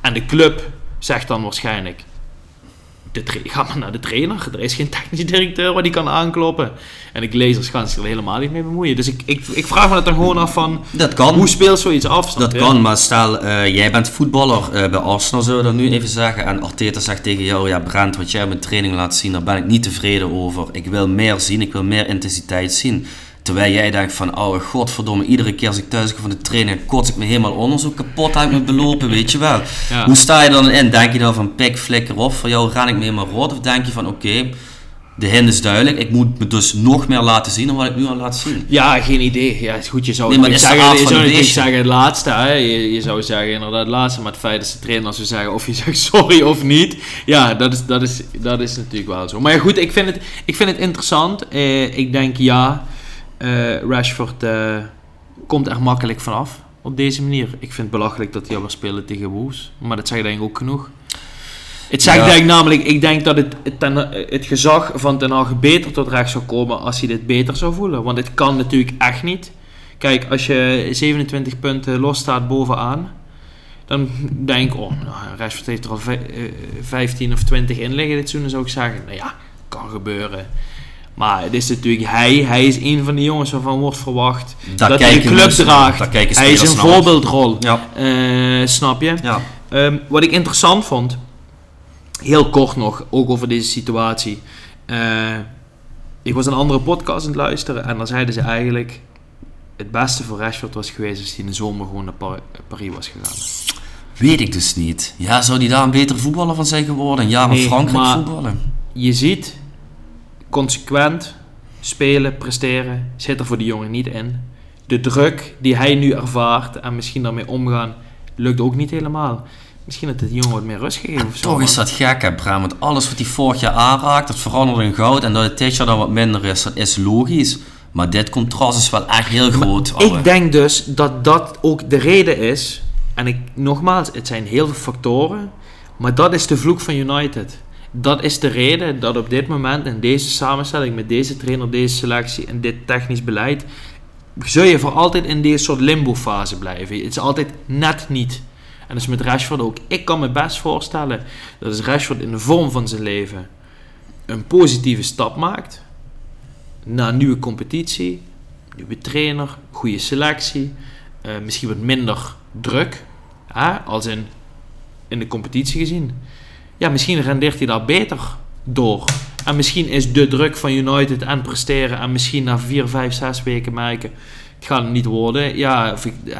En de club zegt dan waarschijnlijk... De ga maar naar de trainer. Er is geen technisch directeur waar die kan aankloppen. En de glazers gaan zich er helemaal niet mee bemoeien. Dus ik, ik, ik vraag me dat dan gewoon af van... dat kan. Hoe speelt zoiets af? Dat kan, maar stel, eh, jij bent voetballer eh, bij Arsenal, zullen we dat nu even zeggen. En Arteta zegt tegen jou, ja Brent, wat jij mijn training laat zien, daar ben ik niet tevreden over. Ik wil meer zien, ik wil meer intensiteit zien. Terwijl jij denkt van, oh godverdomme, iedere keer als ik thuis kom van de training, kots ik me helemaal onder, zo kapot uit me belopen, weet je wel. Ja. Hoe sta je dan in? Denk je dan van, pik, flikker op, voor jou ren ik me helemaal rot? Of denk je van, oké, de hin is duidelijk, ik moet me dus nog meer laten zien dan wat ik nu al laat zien. Ja, geen idee. Ja, is goed, je zou Nee, maar het is zeggen, je zou beestje. zeggen het laatste. Hè? Je, je zou zeggen inderdaad het laatste. Maar het feit dat de trainer zou zeggen of je zegt sorry of niet. Ja, dat is, dat is, dat is natuurlijk wel zo. Maar ja, goed, ik vind het, ik vind het interessant. Eh, ik denk ja, eh, Rashford eh, komt er makkelijk vanaf op deze manier. Ik vind het belachelijk dat hij al wil spelen tegen Wolves. Maar dat zegt denk ik ook genoeg. Het zegt Ja. denk ik namelijk, ik denk dat het, het, ten- het gezag van Ten Hag beter tot recht zou komen als hij dit beter zou voelen. Want het kan natuurlijk echt niet. Kijk, als je 27 punten los staat bovenaan, dan denk ik, oh, nou, Rashford heeft er al vij- eh, 15 of 20 in liggen dit seizoen, zou ik zeggen, nou ja, kan gebeuren. Maar het is natuurlijk hij, hij is een van de jongens waarvan wordt verwacht dat hij de club mensen- draagt. hij is een voorbeeldrol, Ja, Eh, snap je? ja. Ehm, wat ik interessant vond, heel kort nog, ook over deze situatie. Eh, ik was een andere podcast aan het luisteren en dan zeiden ze eigenlijk... Het beste voor Rashford was geweest als hij in de zomer gewoon naar Par- Paris was gegaan. Weet ik dus niet. Ja, zou die daar een betere voetballer van zijn geworden? In Nee, Frankrijk maar- voetballen? Je ziet, consequent spelen, presteren, zit er voor die jongen niet in. De druk die hij nu ervaart en misschien daarmee omgaan, lukt ook niet helemaal. Misschien dat het jongen wat meer rust of zo. Toch is dat gek, hè, Bram? Want alles wat hij vorig jaar aanraakt, dat verandert in goud. En dat het dit jaar dan wat minder is, dat is logisch. Maar dit contrast is wel echt heel groot. Ik denk dus dat dat ook de reden is. En ik, nogmaals, het zijn heel veel factoren. Maar dat is de vloek van United. Dat is de reden dat op dit moment in deze samenstelling, met deze trainer, deze selectie en dit technisch beleid, zul je voor altijd in deze soort limbo-fase blijven. Het is altijd net niet. En dat is met Rashford ook. Ik kan me best voorstellen dat als Rashford in de vorm van zijn leven een positieve stap maakt naar nieuwe competitie, nieuwe trainer, goede selectie, eh, misschien wat minder druk, hè, als in, in de competitie gezien. Ja, misschien rendeert hij daar beter door. En misschien is de druk van United en presteren en misschien na 4, 5, 6 weken merken, het gaat het niet worden. Ja,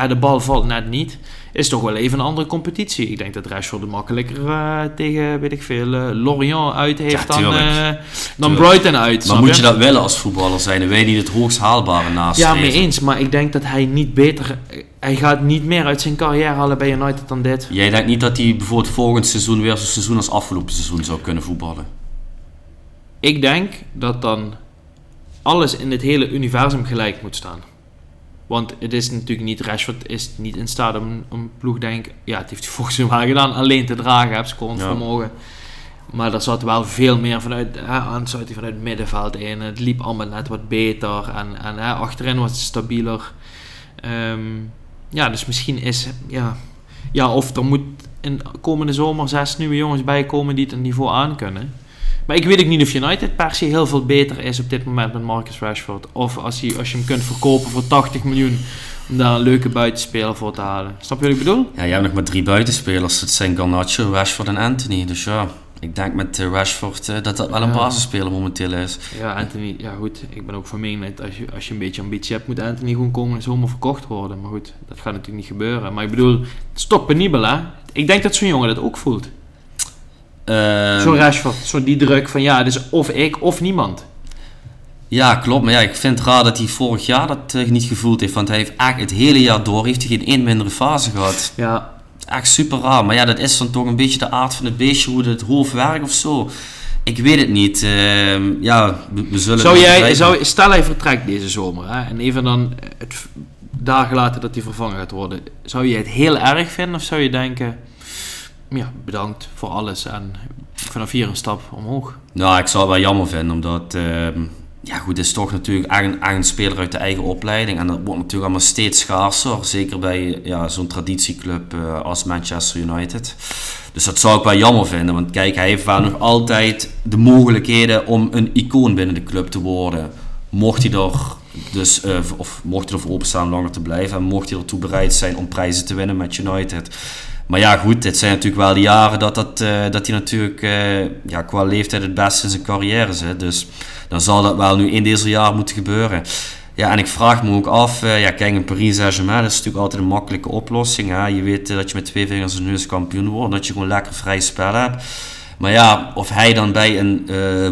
de bal valt net niet. Is toch wel even een andere competitie. Ik denk dat Rashford het makkelijker eh, tegen, weet ik veel, eh, Lorient uit heeft Ja, dan, eh, dan. Brighton uit. Maar moet je dat willen als voetballer zijn? Dan je niet het hoogst haalbare naast Ja, mee eens. Maar ik denk dat hij niet beter... Hij gaat niet meer uit zijn carrière halen bij United dan dit. Jij denkt niet dat hij bijvoorbeeld volgend seizoen weer zo'n seizoen als afgelopen seizoen zou kunnen voetballen? Ik denk dat dan alles in het hele universum gelijk moet staan. Want het is natuurlijk niet... Rashford is niet in staat om een ploeg, denk. Ja, het heeft hij volgens mij wel gedaan. Alleen te dragen, heb scorend Ja. vermogen. Maar er zat wel veel meer vanuit... Hè, aansluit hij vanuit het middenveld in. Het liep allemaal net wat beter. En, en hè, achterin was het stabieler. Ehm, ja, dus misschien is... Ja, ja, of er moet in komende zomer zes nieuwe jongens bij komen die het een niveau aan kunnen. Maar ik weet ook niet of United per se heel veel beter is op dit moment met Marcus Rashford. Of als je, als je hem kunt verkopen voor 80 miljoen om daar een leuke buitenspeler voor te halen. Snap je wat ik bedoel? Ja, je hebt nog maar drie buitenspelers. Het zijn Garnacho, Rashford en Anthony. Dus ja, ik denk met eh, Rashford eh, dat dat wel een Ja. basisspeler momenteel is. Ja, Anthony, ja goed. Ik ben ook van mening dat als je, als je een beetje ambitie hebt, moet Anthony gewoon komen en zomaar verkocht worden. Maar goed, dat gaat natuurlijk niet gebeuren. Maar ik bedoel, het is toch penibel hè? Ik denk dat zo'n jongen dat ook voelt. Ehm, zo'n Rashford, zo die druk van ja, het is of ik of niemand. Ja, klopt. Maar ja, ik vind het raar dat hij vorig jaar dat eh, niet gevoeld heeft. Want hij heeft eigenlijk het hele jaar door heeft hij geen één mindere fase gehad. Ja, Echt super raar. Maar ja, dat is dan toch een beetje de aard van het beestje, hoe het hoofd werkt of zo. Ik weet het niet. Ehm, ja, we, we zullen Zou jij, zou, stel hij vertrekt deze zomer hè, en even dan het dagen later dat hij vervangen gaat worden. Zou je het heel erg vinden of zou je denken, ja, bedankt voor alles en vanaf hier een stap omhoog? Nou, ik zou het wel jammer vinden, omdat... ehm, ja goed, het is toch natuurlijk echt een, speler uit de eigen opleiding. En dat wordt natuurlijk allemaal steeds schaarser. Zeker bij ja, zo'n traditieclub eh, als Manchester United. Dus dat zou ik wel jammer vinden. Want kijk, hij heeft wel nog altijd de mogelijkheden om een icoon binnen de club te worden. Mocht hij er, dus, eh, of mocht hij ervoor openstaan om langer te blijven. En mocht hij ertoe bereid zijn om prijzen te winnen met United. Maar ja, goed, dit zijn natuurlijk wel de jaren dat, dat, eh, dat hij natuurlijk eh, ja, qua leeftijd het beste in zijn carrière zit. Dus dan zal dat wel nu in deze jaar moeten gebeuren. Ja, en ik vraag me ook af, eh, ja, kijk, in Paris Saint-Germain is natuurlijk altijd een makkelijke oplossing. Hè? Je weet dat je met twee vingers in de neus kampioen wordt, dat je gewoon lekker vrij spel hebt. Maar ja, of hij dan bij een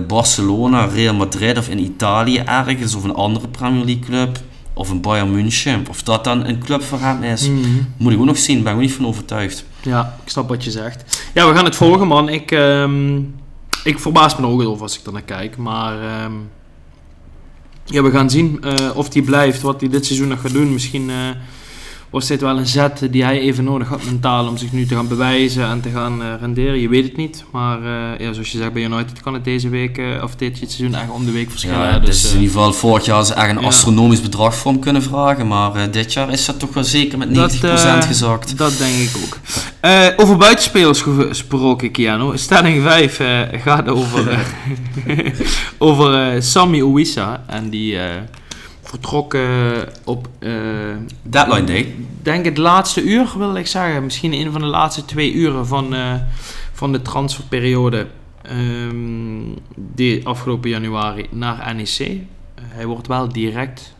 Barcelona, Real Madrid of in Italië ergens, of een andere Premier League club, of een Bayern München, of dat dan een club voor hem is, moet ik ook nog zien, ben ik ook niet van overtuigd. Ja, ik snap wat je zegt. Ja, we gaan het volgen man. Ik, ehm, ik verbaas me ook over als ik er naar kijk. Maar ehm, ja, we gaan zien eh, of hij blijft, wat hij dit seizoen nog gaat doen. Misschien eh, was dit wel een zet die hij even nodig had mentaal om zich nu te gaan bewijzen en te gaan eh, renderen. Je weet het niet. Maar eh, ja, zoals je zegt bij United kan het deze week eh, of dit seizoen echt om de week verschillen. Ja, dus eh, in ieder geval vorig jaar ze echt een ja. astronomisch bedrag voor hem kunnen vragen. Maar dit jaar is dat toch wel zeker met 90% Dat, eh, gezakt. Dat denk ik ook. Over buitenspelers gesproken, Keanu. Stelling 5 eh, gaat over, over Sammy Ouissa. En die vertrok eh, op, eh, Deadline day. denk het laatste uur, wil ik zeggen. Misschien een van de laatste twee uren van, eh, van de transferperiode. ehm, die afgelopen januari naar NEC. Eh, hij wordt wel direct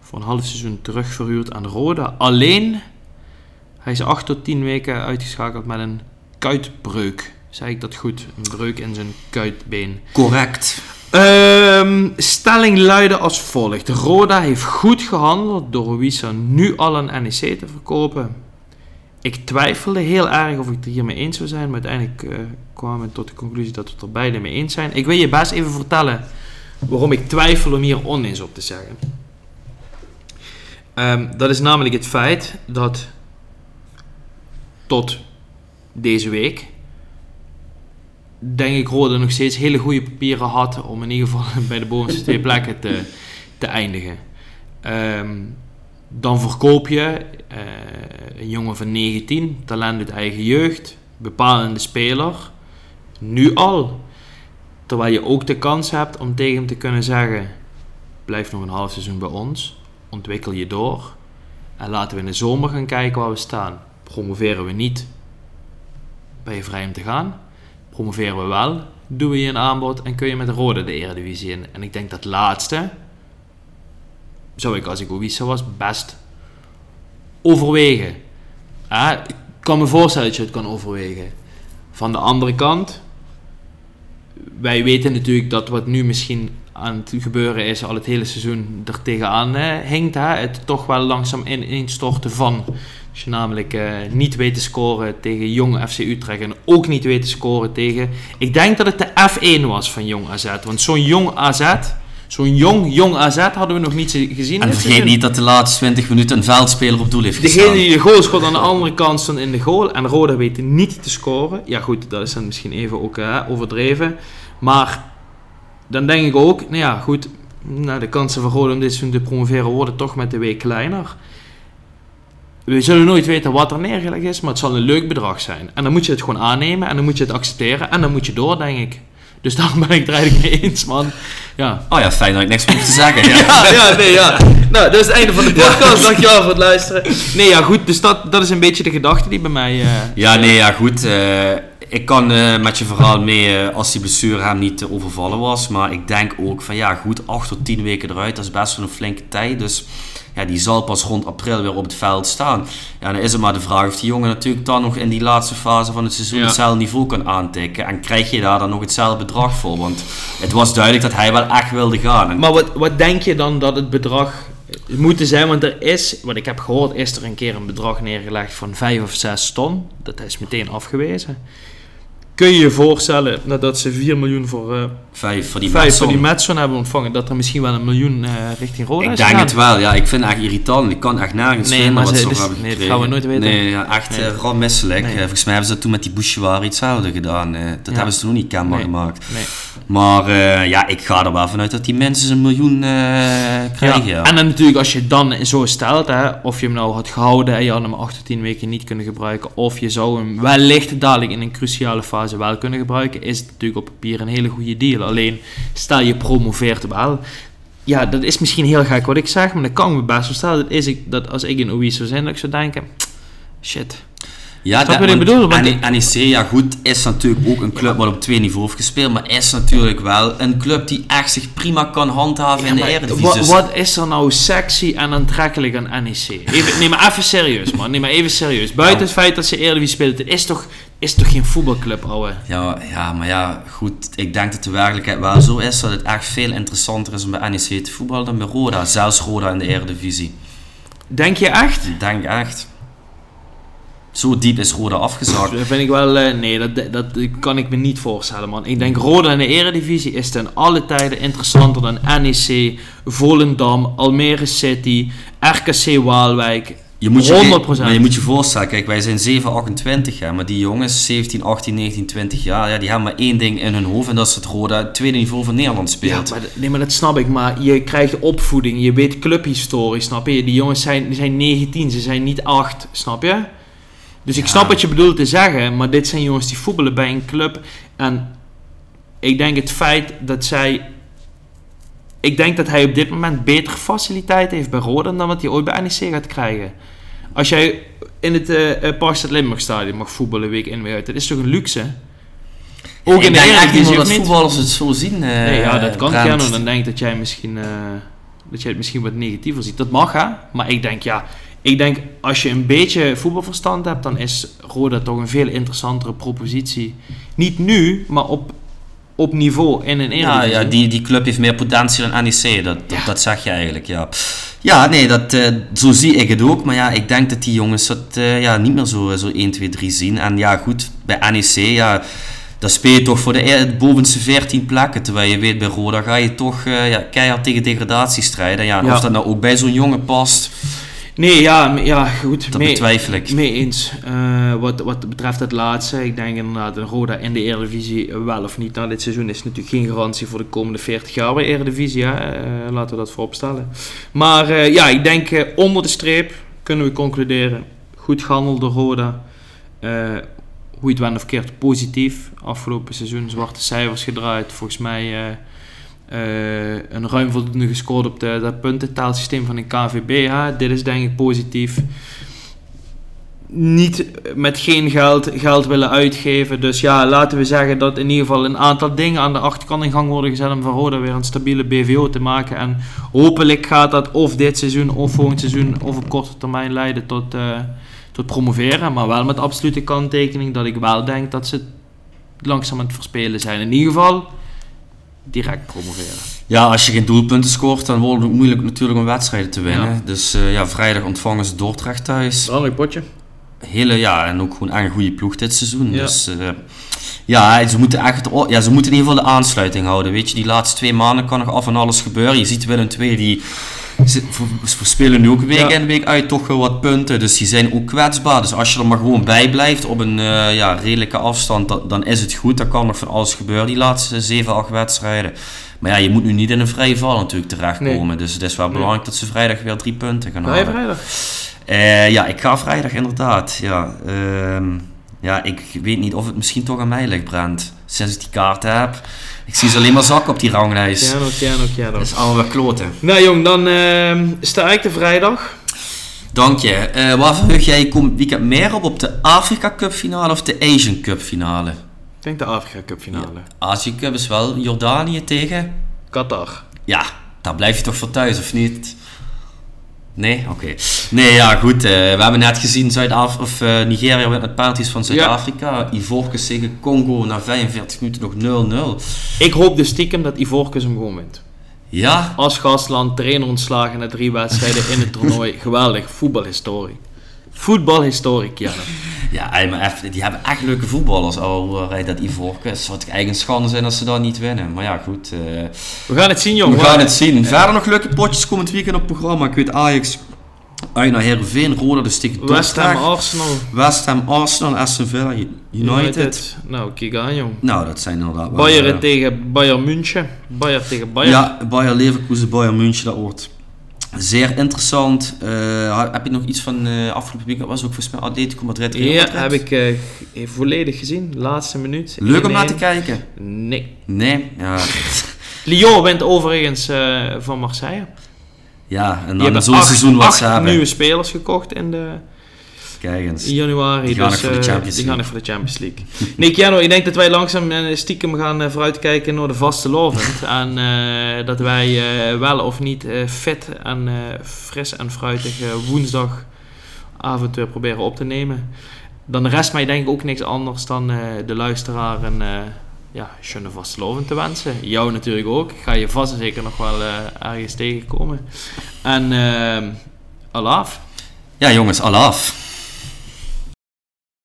voor een half seizoen terugverhuurd aan Roda. Alleen, hij is 8 tot 10 weken uitgeschakeld met een kuitbreuk. Zeg ik dat goed? Een breuk in zijn kuitbeen. Correct. Ehm, stelling luidde als volgt. Roda heeft goed gehandeld door Wissa nu al aan NEC te verkopen. Ik twijfelde heel erg of ik het hiermee eens zou zijn, maar uiteindelijk eh, kwamen we tot de conclusie dat we het er beide mee eens zijn. Ik wil je best even vertellen waarom ik twijfel om hier oneens op te zeggen. Ehm, dat is namelijk het feit dat tot deze week, denk ik Rode nog steeds hele goede papieren had om in ieder geval bij de bovenste twee plekken te, te eindigen. Ehm, dan verkoop je eh, een jongen van 19, talent uit eigen jeugd, bepalende speler, nu al. Terwijl je ook de kans hebt om tegen hem te kunnen zeggen: blijf nog een half seizoen bij ons, ontwikkel je door en laten we in de zomer gaan kijken waar we staan. Promoveren we niet, ben je vrij om te gaan. Promoveren we wel, doen we je een aanbod en kun je met de Rode de Eredivisie in. En ik denk dat laatste, zou ik als ik Owiso was, best overwegen. Ik kan me voorstellen dat je het kan overwegen. Van de andere kant, wij weten natuurlijk dat wat nu misschien aan het gebeuren is, al het hele seizoen er tegenaan eh, hinkt. Hè? Het toch wel langzaam ineenstorten van. Als je namelijk eh, niet weet te scoren tegen Jong FC Utrecht en ook niet weet te scoren tegen... Ik denk dat het de F1 was van Jong AZ. Want zo'n Jong AZ, zo'n jong, Jong AZ hadden we nog niet gezien. En vergeet niet dat de laatste 20 minuten een veldspeler op doel heeft Degene gestaan. die de goal schot aan de andere kant stond in de goal. En Roda weet niet te scoren. Ja goed, dat is dan misschien even ook eh, overdreven. Maar dan denk ik ook, nou ja goed, nou, de kansen van Roda om dit seizoen te promoveren worden toch met de week kleiner. We zullen nooit weten wat er neergelegd is, maar het zal een leuk bedrag zijn. En dan moet je het gewoon aannemen en dan moet je het accepteren en dan moet je door, denk ik. Dus daarom ben ik het eigenlijk mee eens, man. Ja, Oh ja, fijn dat ik niks meer hoef te zeggen. Ja. ja, ja, nee, ja. Nou, dat is het einde van de podcast. Dankjewel voor het luisteren. Nee, ja, goed. Dus dat, dat is een beetje de gedachte die bij mij... eh, Ja, nee, ja, goed. eh, ik kan eh, met je verhaal mee eh, als die blessure hem niet te overvallen was. Maar ik denk ook van ja, goed, 8 tot 10 weken eruit, dat is best wel een flinke tijd. Dus ja, die zal pas rond april weer op het veld staan. Ja, dan is het maar de vraag of die jongen natuurlijk dan nog in die laatste fase van het seizoen Ja. hetzelfde niveau kan aantikken. En krijg je daar dan nog hetzelfde bedrag voor? Want het was duidelijk dat hij wel echt wilde gaan. Maar wat, wat denk je dan dat het bedrag moet zijn? Want er is, wat ik heb gehoord, is er een keer een bedrag neergelegd van 5 of 6 ton. Dat is meteen afgewezen. Kun je je voorstellen nadat ze 4 miljoen voor, eh vijf voor die 5 Metson. voor die Metson hebben ontvangen, dat er misschien wel een miljoen eh, richting Roda Ik is denk gegaan? het wel, ja. Ik vind het echt irritant. Ik kan echt nergens Nee, vinden maar wat ze- dus- hebben nee, dat gaan we nooit weten. Nee, ja, echt Nee. eh rammisselijk. Nee. Volgens mij hebben ze dat toen met die Bouchouari hetzelfde gedaan. eh. dat Ja. hebben ze toen nog niet kenbaar Nee. gemaakt. Nee. Maar ja, ik ga er wel vanuit dat die mensen een miljoen krijgen. Ja. En dan natuurlijk als je dan zo stelt, hè, of je hem nou had gehouden en je had hem 8 tot 10 weken niet kunnen gebruiken, of je zou hem wellicht dadelijk in een cruciale fase wel kunnen gebruiken, is het natuurlijk op papier een hele goede deal. Alleen, stel je promoveert wel. Ja, dat is misschien heel gek wat ik zeg, maar dat kan me best voorstellen. Dat is ik, dat als ik in OE zou zijn, dat ik zou denken, shit. Ja, dat- wat ik bedoel? NEC, ja goed, is natuurlijk ook een club wat op twee niveaus heeft gespeeld. Maar is natuurlijk wel een club die echt zich prima kan handhaven in de Eredivisie. Dus- wat is er nou sexy en aantrekkelijk aan NEC? Even, neem maar even serieus, man. Neem maar even serieus. Buiten Ja. het feit dat ze Eredivisie spelen, het is toch, is toch geen voetbalclub, ouwe? Ja, ja, maar ja, goed. Ik denk dat de werkelijkheid wel zo is dat het echt veel interessanter is om bij NEC te voetballen dan bij Roda. Zelfs Roda in de Eredivisie. Denk je echt? Ik denk echt. Zo diep is Roda afgezakt. Dat vind ik wel... eh, nee, dat, dat kan ik me niet voorstellen, man. Ik denk Roda in de Eredivisie is ten alle tijden interessanter dan NEC, Volendam, Almere City, RKC Waalwijk. Je moet je, 100%. maar je moet je voorstellen, kijk, wij zijn 7, 28 jaar, maar die jongens, 17, 18, 19, 20 jaar, ja, die hebben maar één ding in hun hoofd en dat is het Roda het tweede niveau van Nederland Ja, speelt. maar, dat- nee, maar dat snap ik. Maar je krijgt opvoeding, je weet clubhistorie, snap je? Die jongens zijn, die zijn 19, ze zijn niet 8, snap je? Dus ik snap wat je bedoelt te zeggen, maar dit zijn jongens die voetballen bij een club. En ik denk het feit dat zij... Ik denk dat hij op dit moment betere faciliteiten heeft bij Roda dan wat hij ooit bij NEC gaat krijgen. Als jij in het uh, Parkstad Limburg stadion mag voetballen week in week uit, dat is toch een luxe? Ook ik in de Eredivisie niet? voetballers het zo zien. eh, Nee, ja, dat kan gerne. Dan denk ik dat jij misschien dat jij het misschien wat negatiever ziet. Dat mag hè. Maar ik denk ja, ik denk als je een beetje voetbalverstand hebt, dan is Roda toch een veel interessantere propositie. Niet nu, maar op, op niveau in een Ja, Eredivisie. ja die, die club heeft meer potentie dan NEC, dat, dat, Ja. dat zeg je eigenlijk, ja. Ja, nee, dat, eh, zo zie ik het ook. Maar ja, ik denk dat die jongens dat eh, ja, niet meer zo, zo 1, 2, 3 zien. En ja, goed, bij NEC, ja, daar speel je toch voor de e- bovenste 14 plekken. Terwijl je weet, bij Roda ga je toch eh, ja, keihard tegen degradatie strijden. Ja, en Ja. of dat nou ook bij zo'n jongen past... Nee, ja, ja goed. Dat mee, betwijfel ik. Mee eens. Eh, wat, wat betreft het laatste, ik denk inderdaad een Roda in de Eredivisie eh, wel of niet na dit seizoen is natuurlijk geen garantie voor de komende 40 jaar bij Eredivisie. Hè? Eh, laten we dat vooropstellen. Maar ja, ik denk onder de streep kunnen we concluderen. Goed gehandeld door Roda. Hoe je het went of keert, positief. Afgelopen seizoen zwarte cijfers gedraaid. Volgens mij een ruim voldoende gescoord op dat puntentaalsysteem van de KVB. Dit is denk ik positief. Niet met geen geld, geld willen uitgeven. Dus ja, laten we zeggen dat in ieder geval een aantal dingen aan de achterkant in gang worden gezet om van weer een stabiele BVO te maken. En hopelijk gaat dat of dit seizoen of volgend seizoen of op korte termijn leiden tot, eh, tot promoveren. Maar wel met absolute kanttekening dat ik wel denk dat ze langzaam aan het verspelen zijn. In ieder geval direct promoveren. Ja, als je geen doelpunten scoort, dan wordt het ook moeilijk natuurlijk om wedstrijden te winnen. Ja. Dus eh, ja, vrijdag ontvangen ze Dordrecht thuis. Een leuk potje. Hele, ja, en ook gewoon echt een goede ploeg dit seizoen. Ja. Dus eh, ja, ze moeten echt, ja, ze moeten in ieder geval de aansluiting houden. Weet je, die laatste twee maanden kan nog af en alles gebeuren. Je ziet Willem II, die ze verspelen nu ook week Ja. in week uit toch wel wat punten. Dus die zijn ook kwetsbaar. Dus als je er maar gewoon bij blijft op een eh, ja, redelijke afstand, dan, dan is het goed. Dan kan nog van alles gebeuren die laatste 7, 8 wedstrijden. Maar ja, je moet nu niet in een vrije val natuurlijk terechtkomen. Dus het is wel Nee. belangrijk dat ze vrijdag weer drie punten gaan Ga halen. je vrijdag? Eh, ja, ik ga vrijdag inderdaad. Ja, Ehm, ja, ik weet niet of het misschien toch aan mij ligt, Brent. Sinds ik die kaarten heb. Ik zie ze alleen maar zakken op die ranglijst. Piano, piano, piano. Dat is allemaal weer kloten. Nou jong, dan ehm sta ik de vrijdag. Dank je. Eh waar verheug jij je weekend meer op? Op de Afrika Cup finale of de Asian Cup finale? Ik denk de Afrika Cup finale. Azië Cup is wel Jordanië tegen... Qatar. Ja, daar blijf je toch voor thuis, of niet? Nee? Oké. Nee, ja, goed. eh, we hebben net gezien Zuid-Af of eh, Nigeria wint met penalties van Zuid-Afrika. Ivorcus tegen Congo na 45 minuten nog 0-0. Ik hoop dus stiekem dat Ivorcus hem gewoon wint. Ja, Als gastland, trainer ontslagen na drie wedstrijden in het toernooi. Geweldig, voetbalhistorie. Voetbalhistorie, Kiana. ja ey, maar even, die hebben echt leuke voetballers. Al rijdt dat Ivorcus. Het zou eigen schande zijn als ze dat niet winnen. Maar ja, goed. eh, We gaan het zien, jong. we gaan het zien. Verder nog leuke potjes komend weekend op het programma. Ik weet Ajax uit naar Heerenveen. Roda dus tegen West Ham. Arsenal, West Ham, Arsenal, Aston Villa, United. Nou, kijk aan, jong. Nou, dat zijn inderdaad wel... Bayern eh, tegen Bayern München. Bayern tegen Bayern. Ja, Bayer Leverkusen, Bayern München, dat wordt zeer interessant. Eh, heb je nog iets van eh afgelopen weekend? Was ook volgens mij Atletico Madrid. Real Ja, heb ik eh, volledig gezien. Laatste minuut. Leuk om 1-1. naar te kijken? Nee. Nee? Ja. Lyon wint overigens van Marseille. ja, en dan hebben zo'n seizoen wat ze hebben. nieuwe spelers gekocht in de Kijk eens. in januari. Die gaan dus, nog voor de eh, Champions die gaan League. nog voor de Champions League. nee, Keanu, ik denk dat wij langzaam en stiekem gaan eh, vooruitkijken naar de vaste lovend. en eh, dat wij eh, wel of niet eh, fit en eh, fris en fruitig eh, woensdagavond weer proberen op te nemen. Dan rest mij denk ik ook niks anders dan eh, de luisteraar een eh ja, schöne vastelovend te wensen. Jou natuurlijk ook. Ik ga je vast en zeker nog wel eh, ergens tegenkomen. En eh Alaaf. Ja jongens, al af.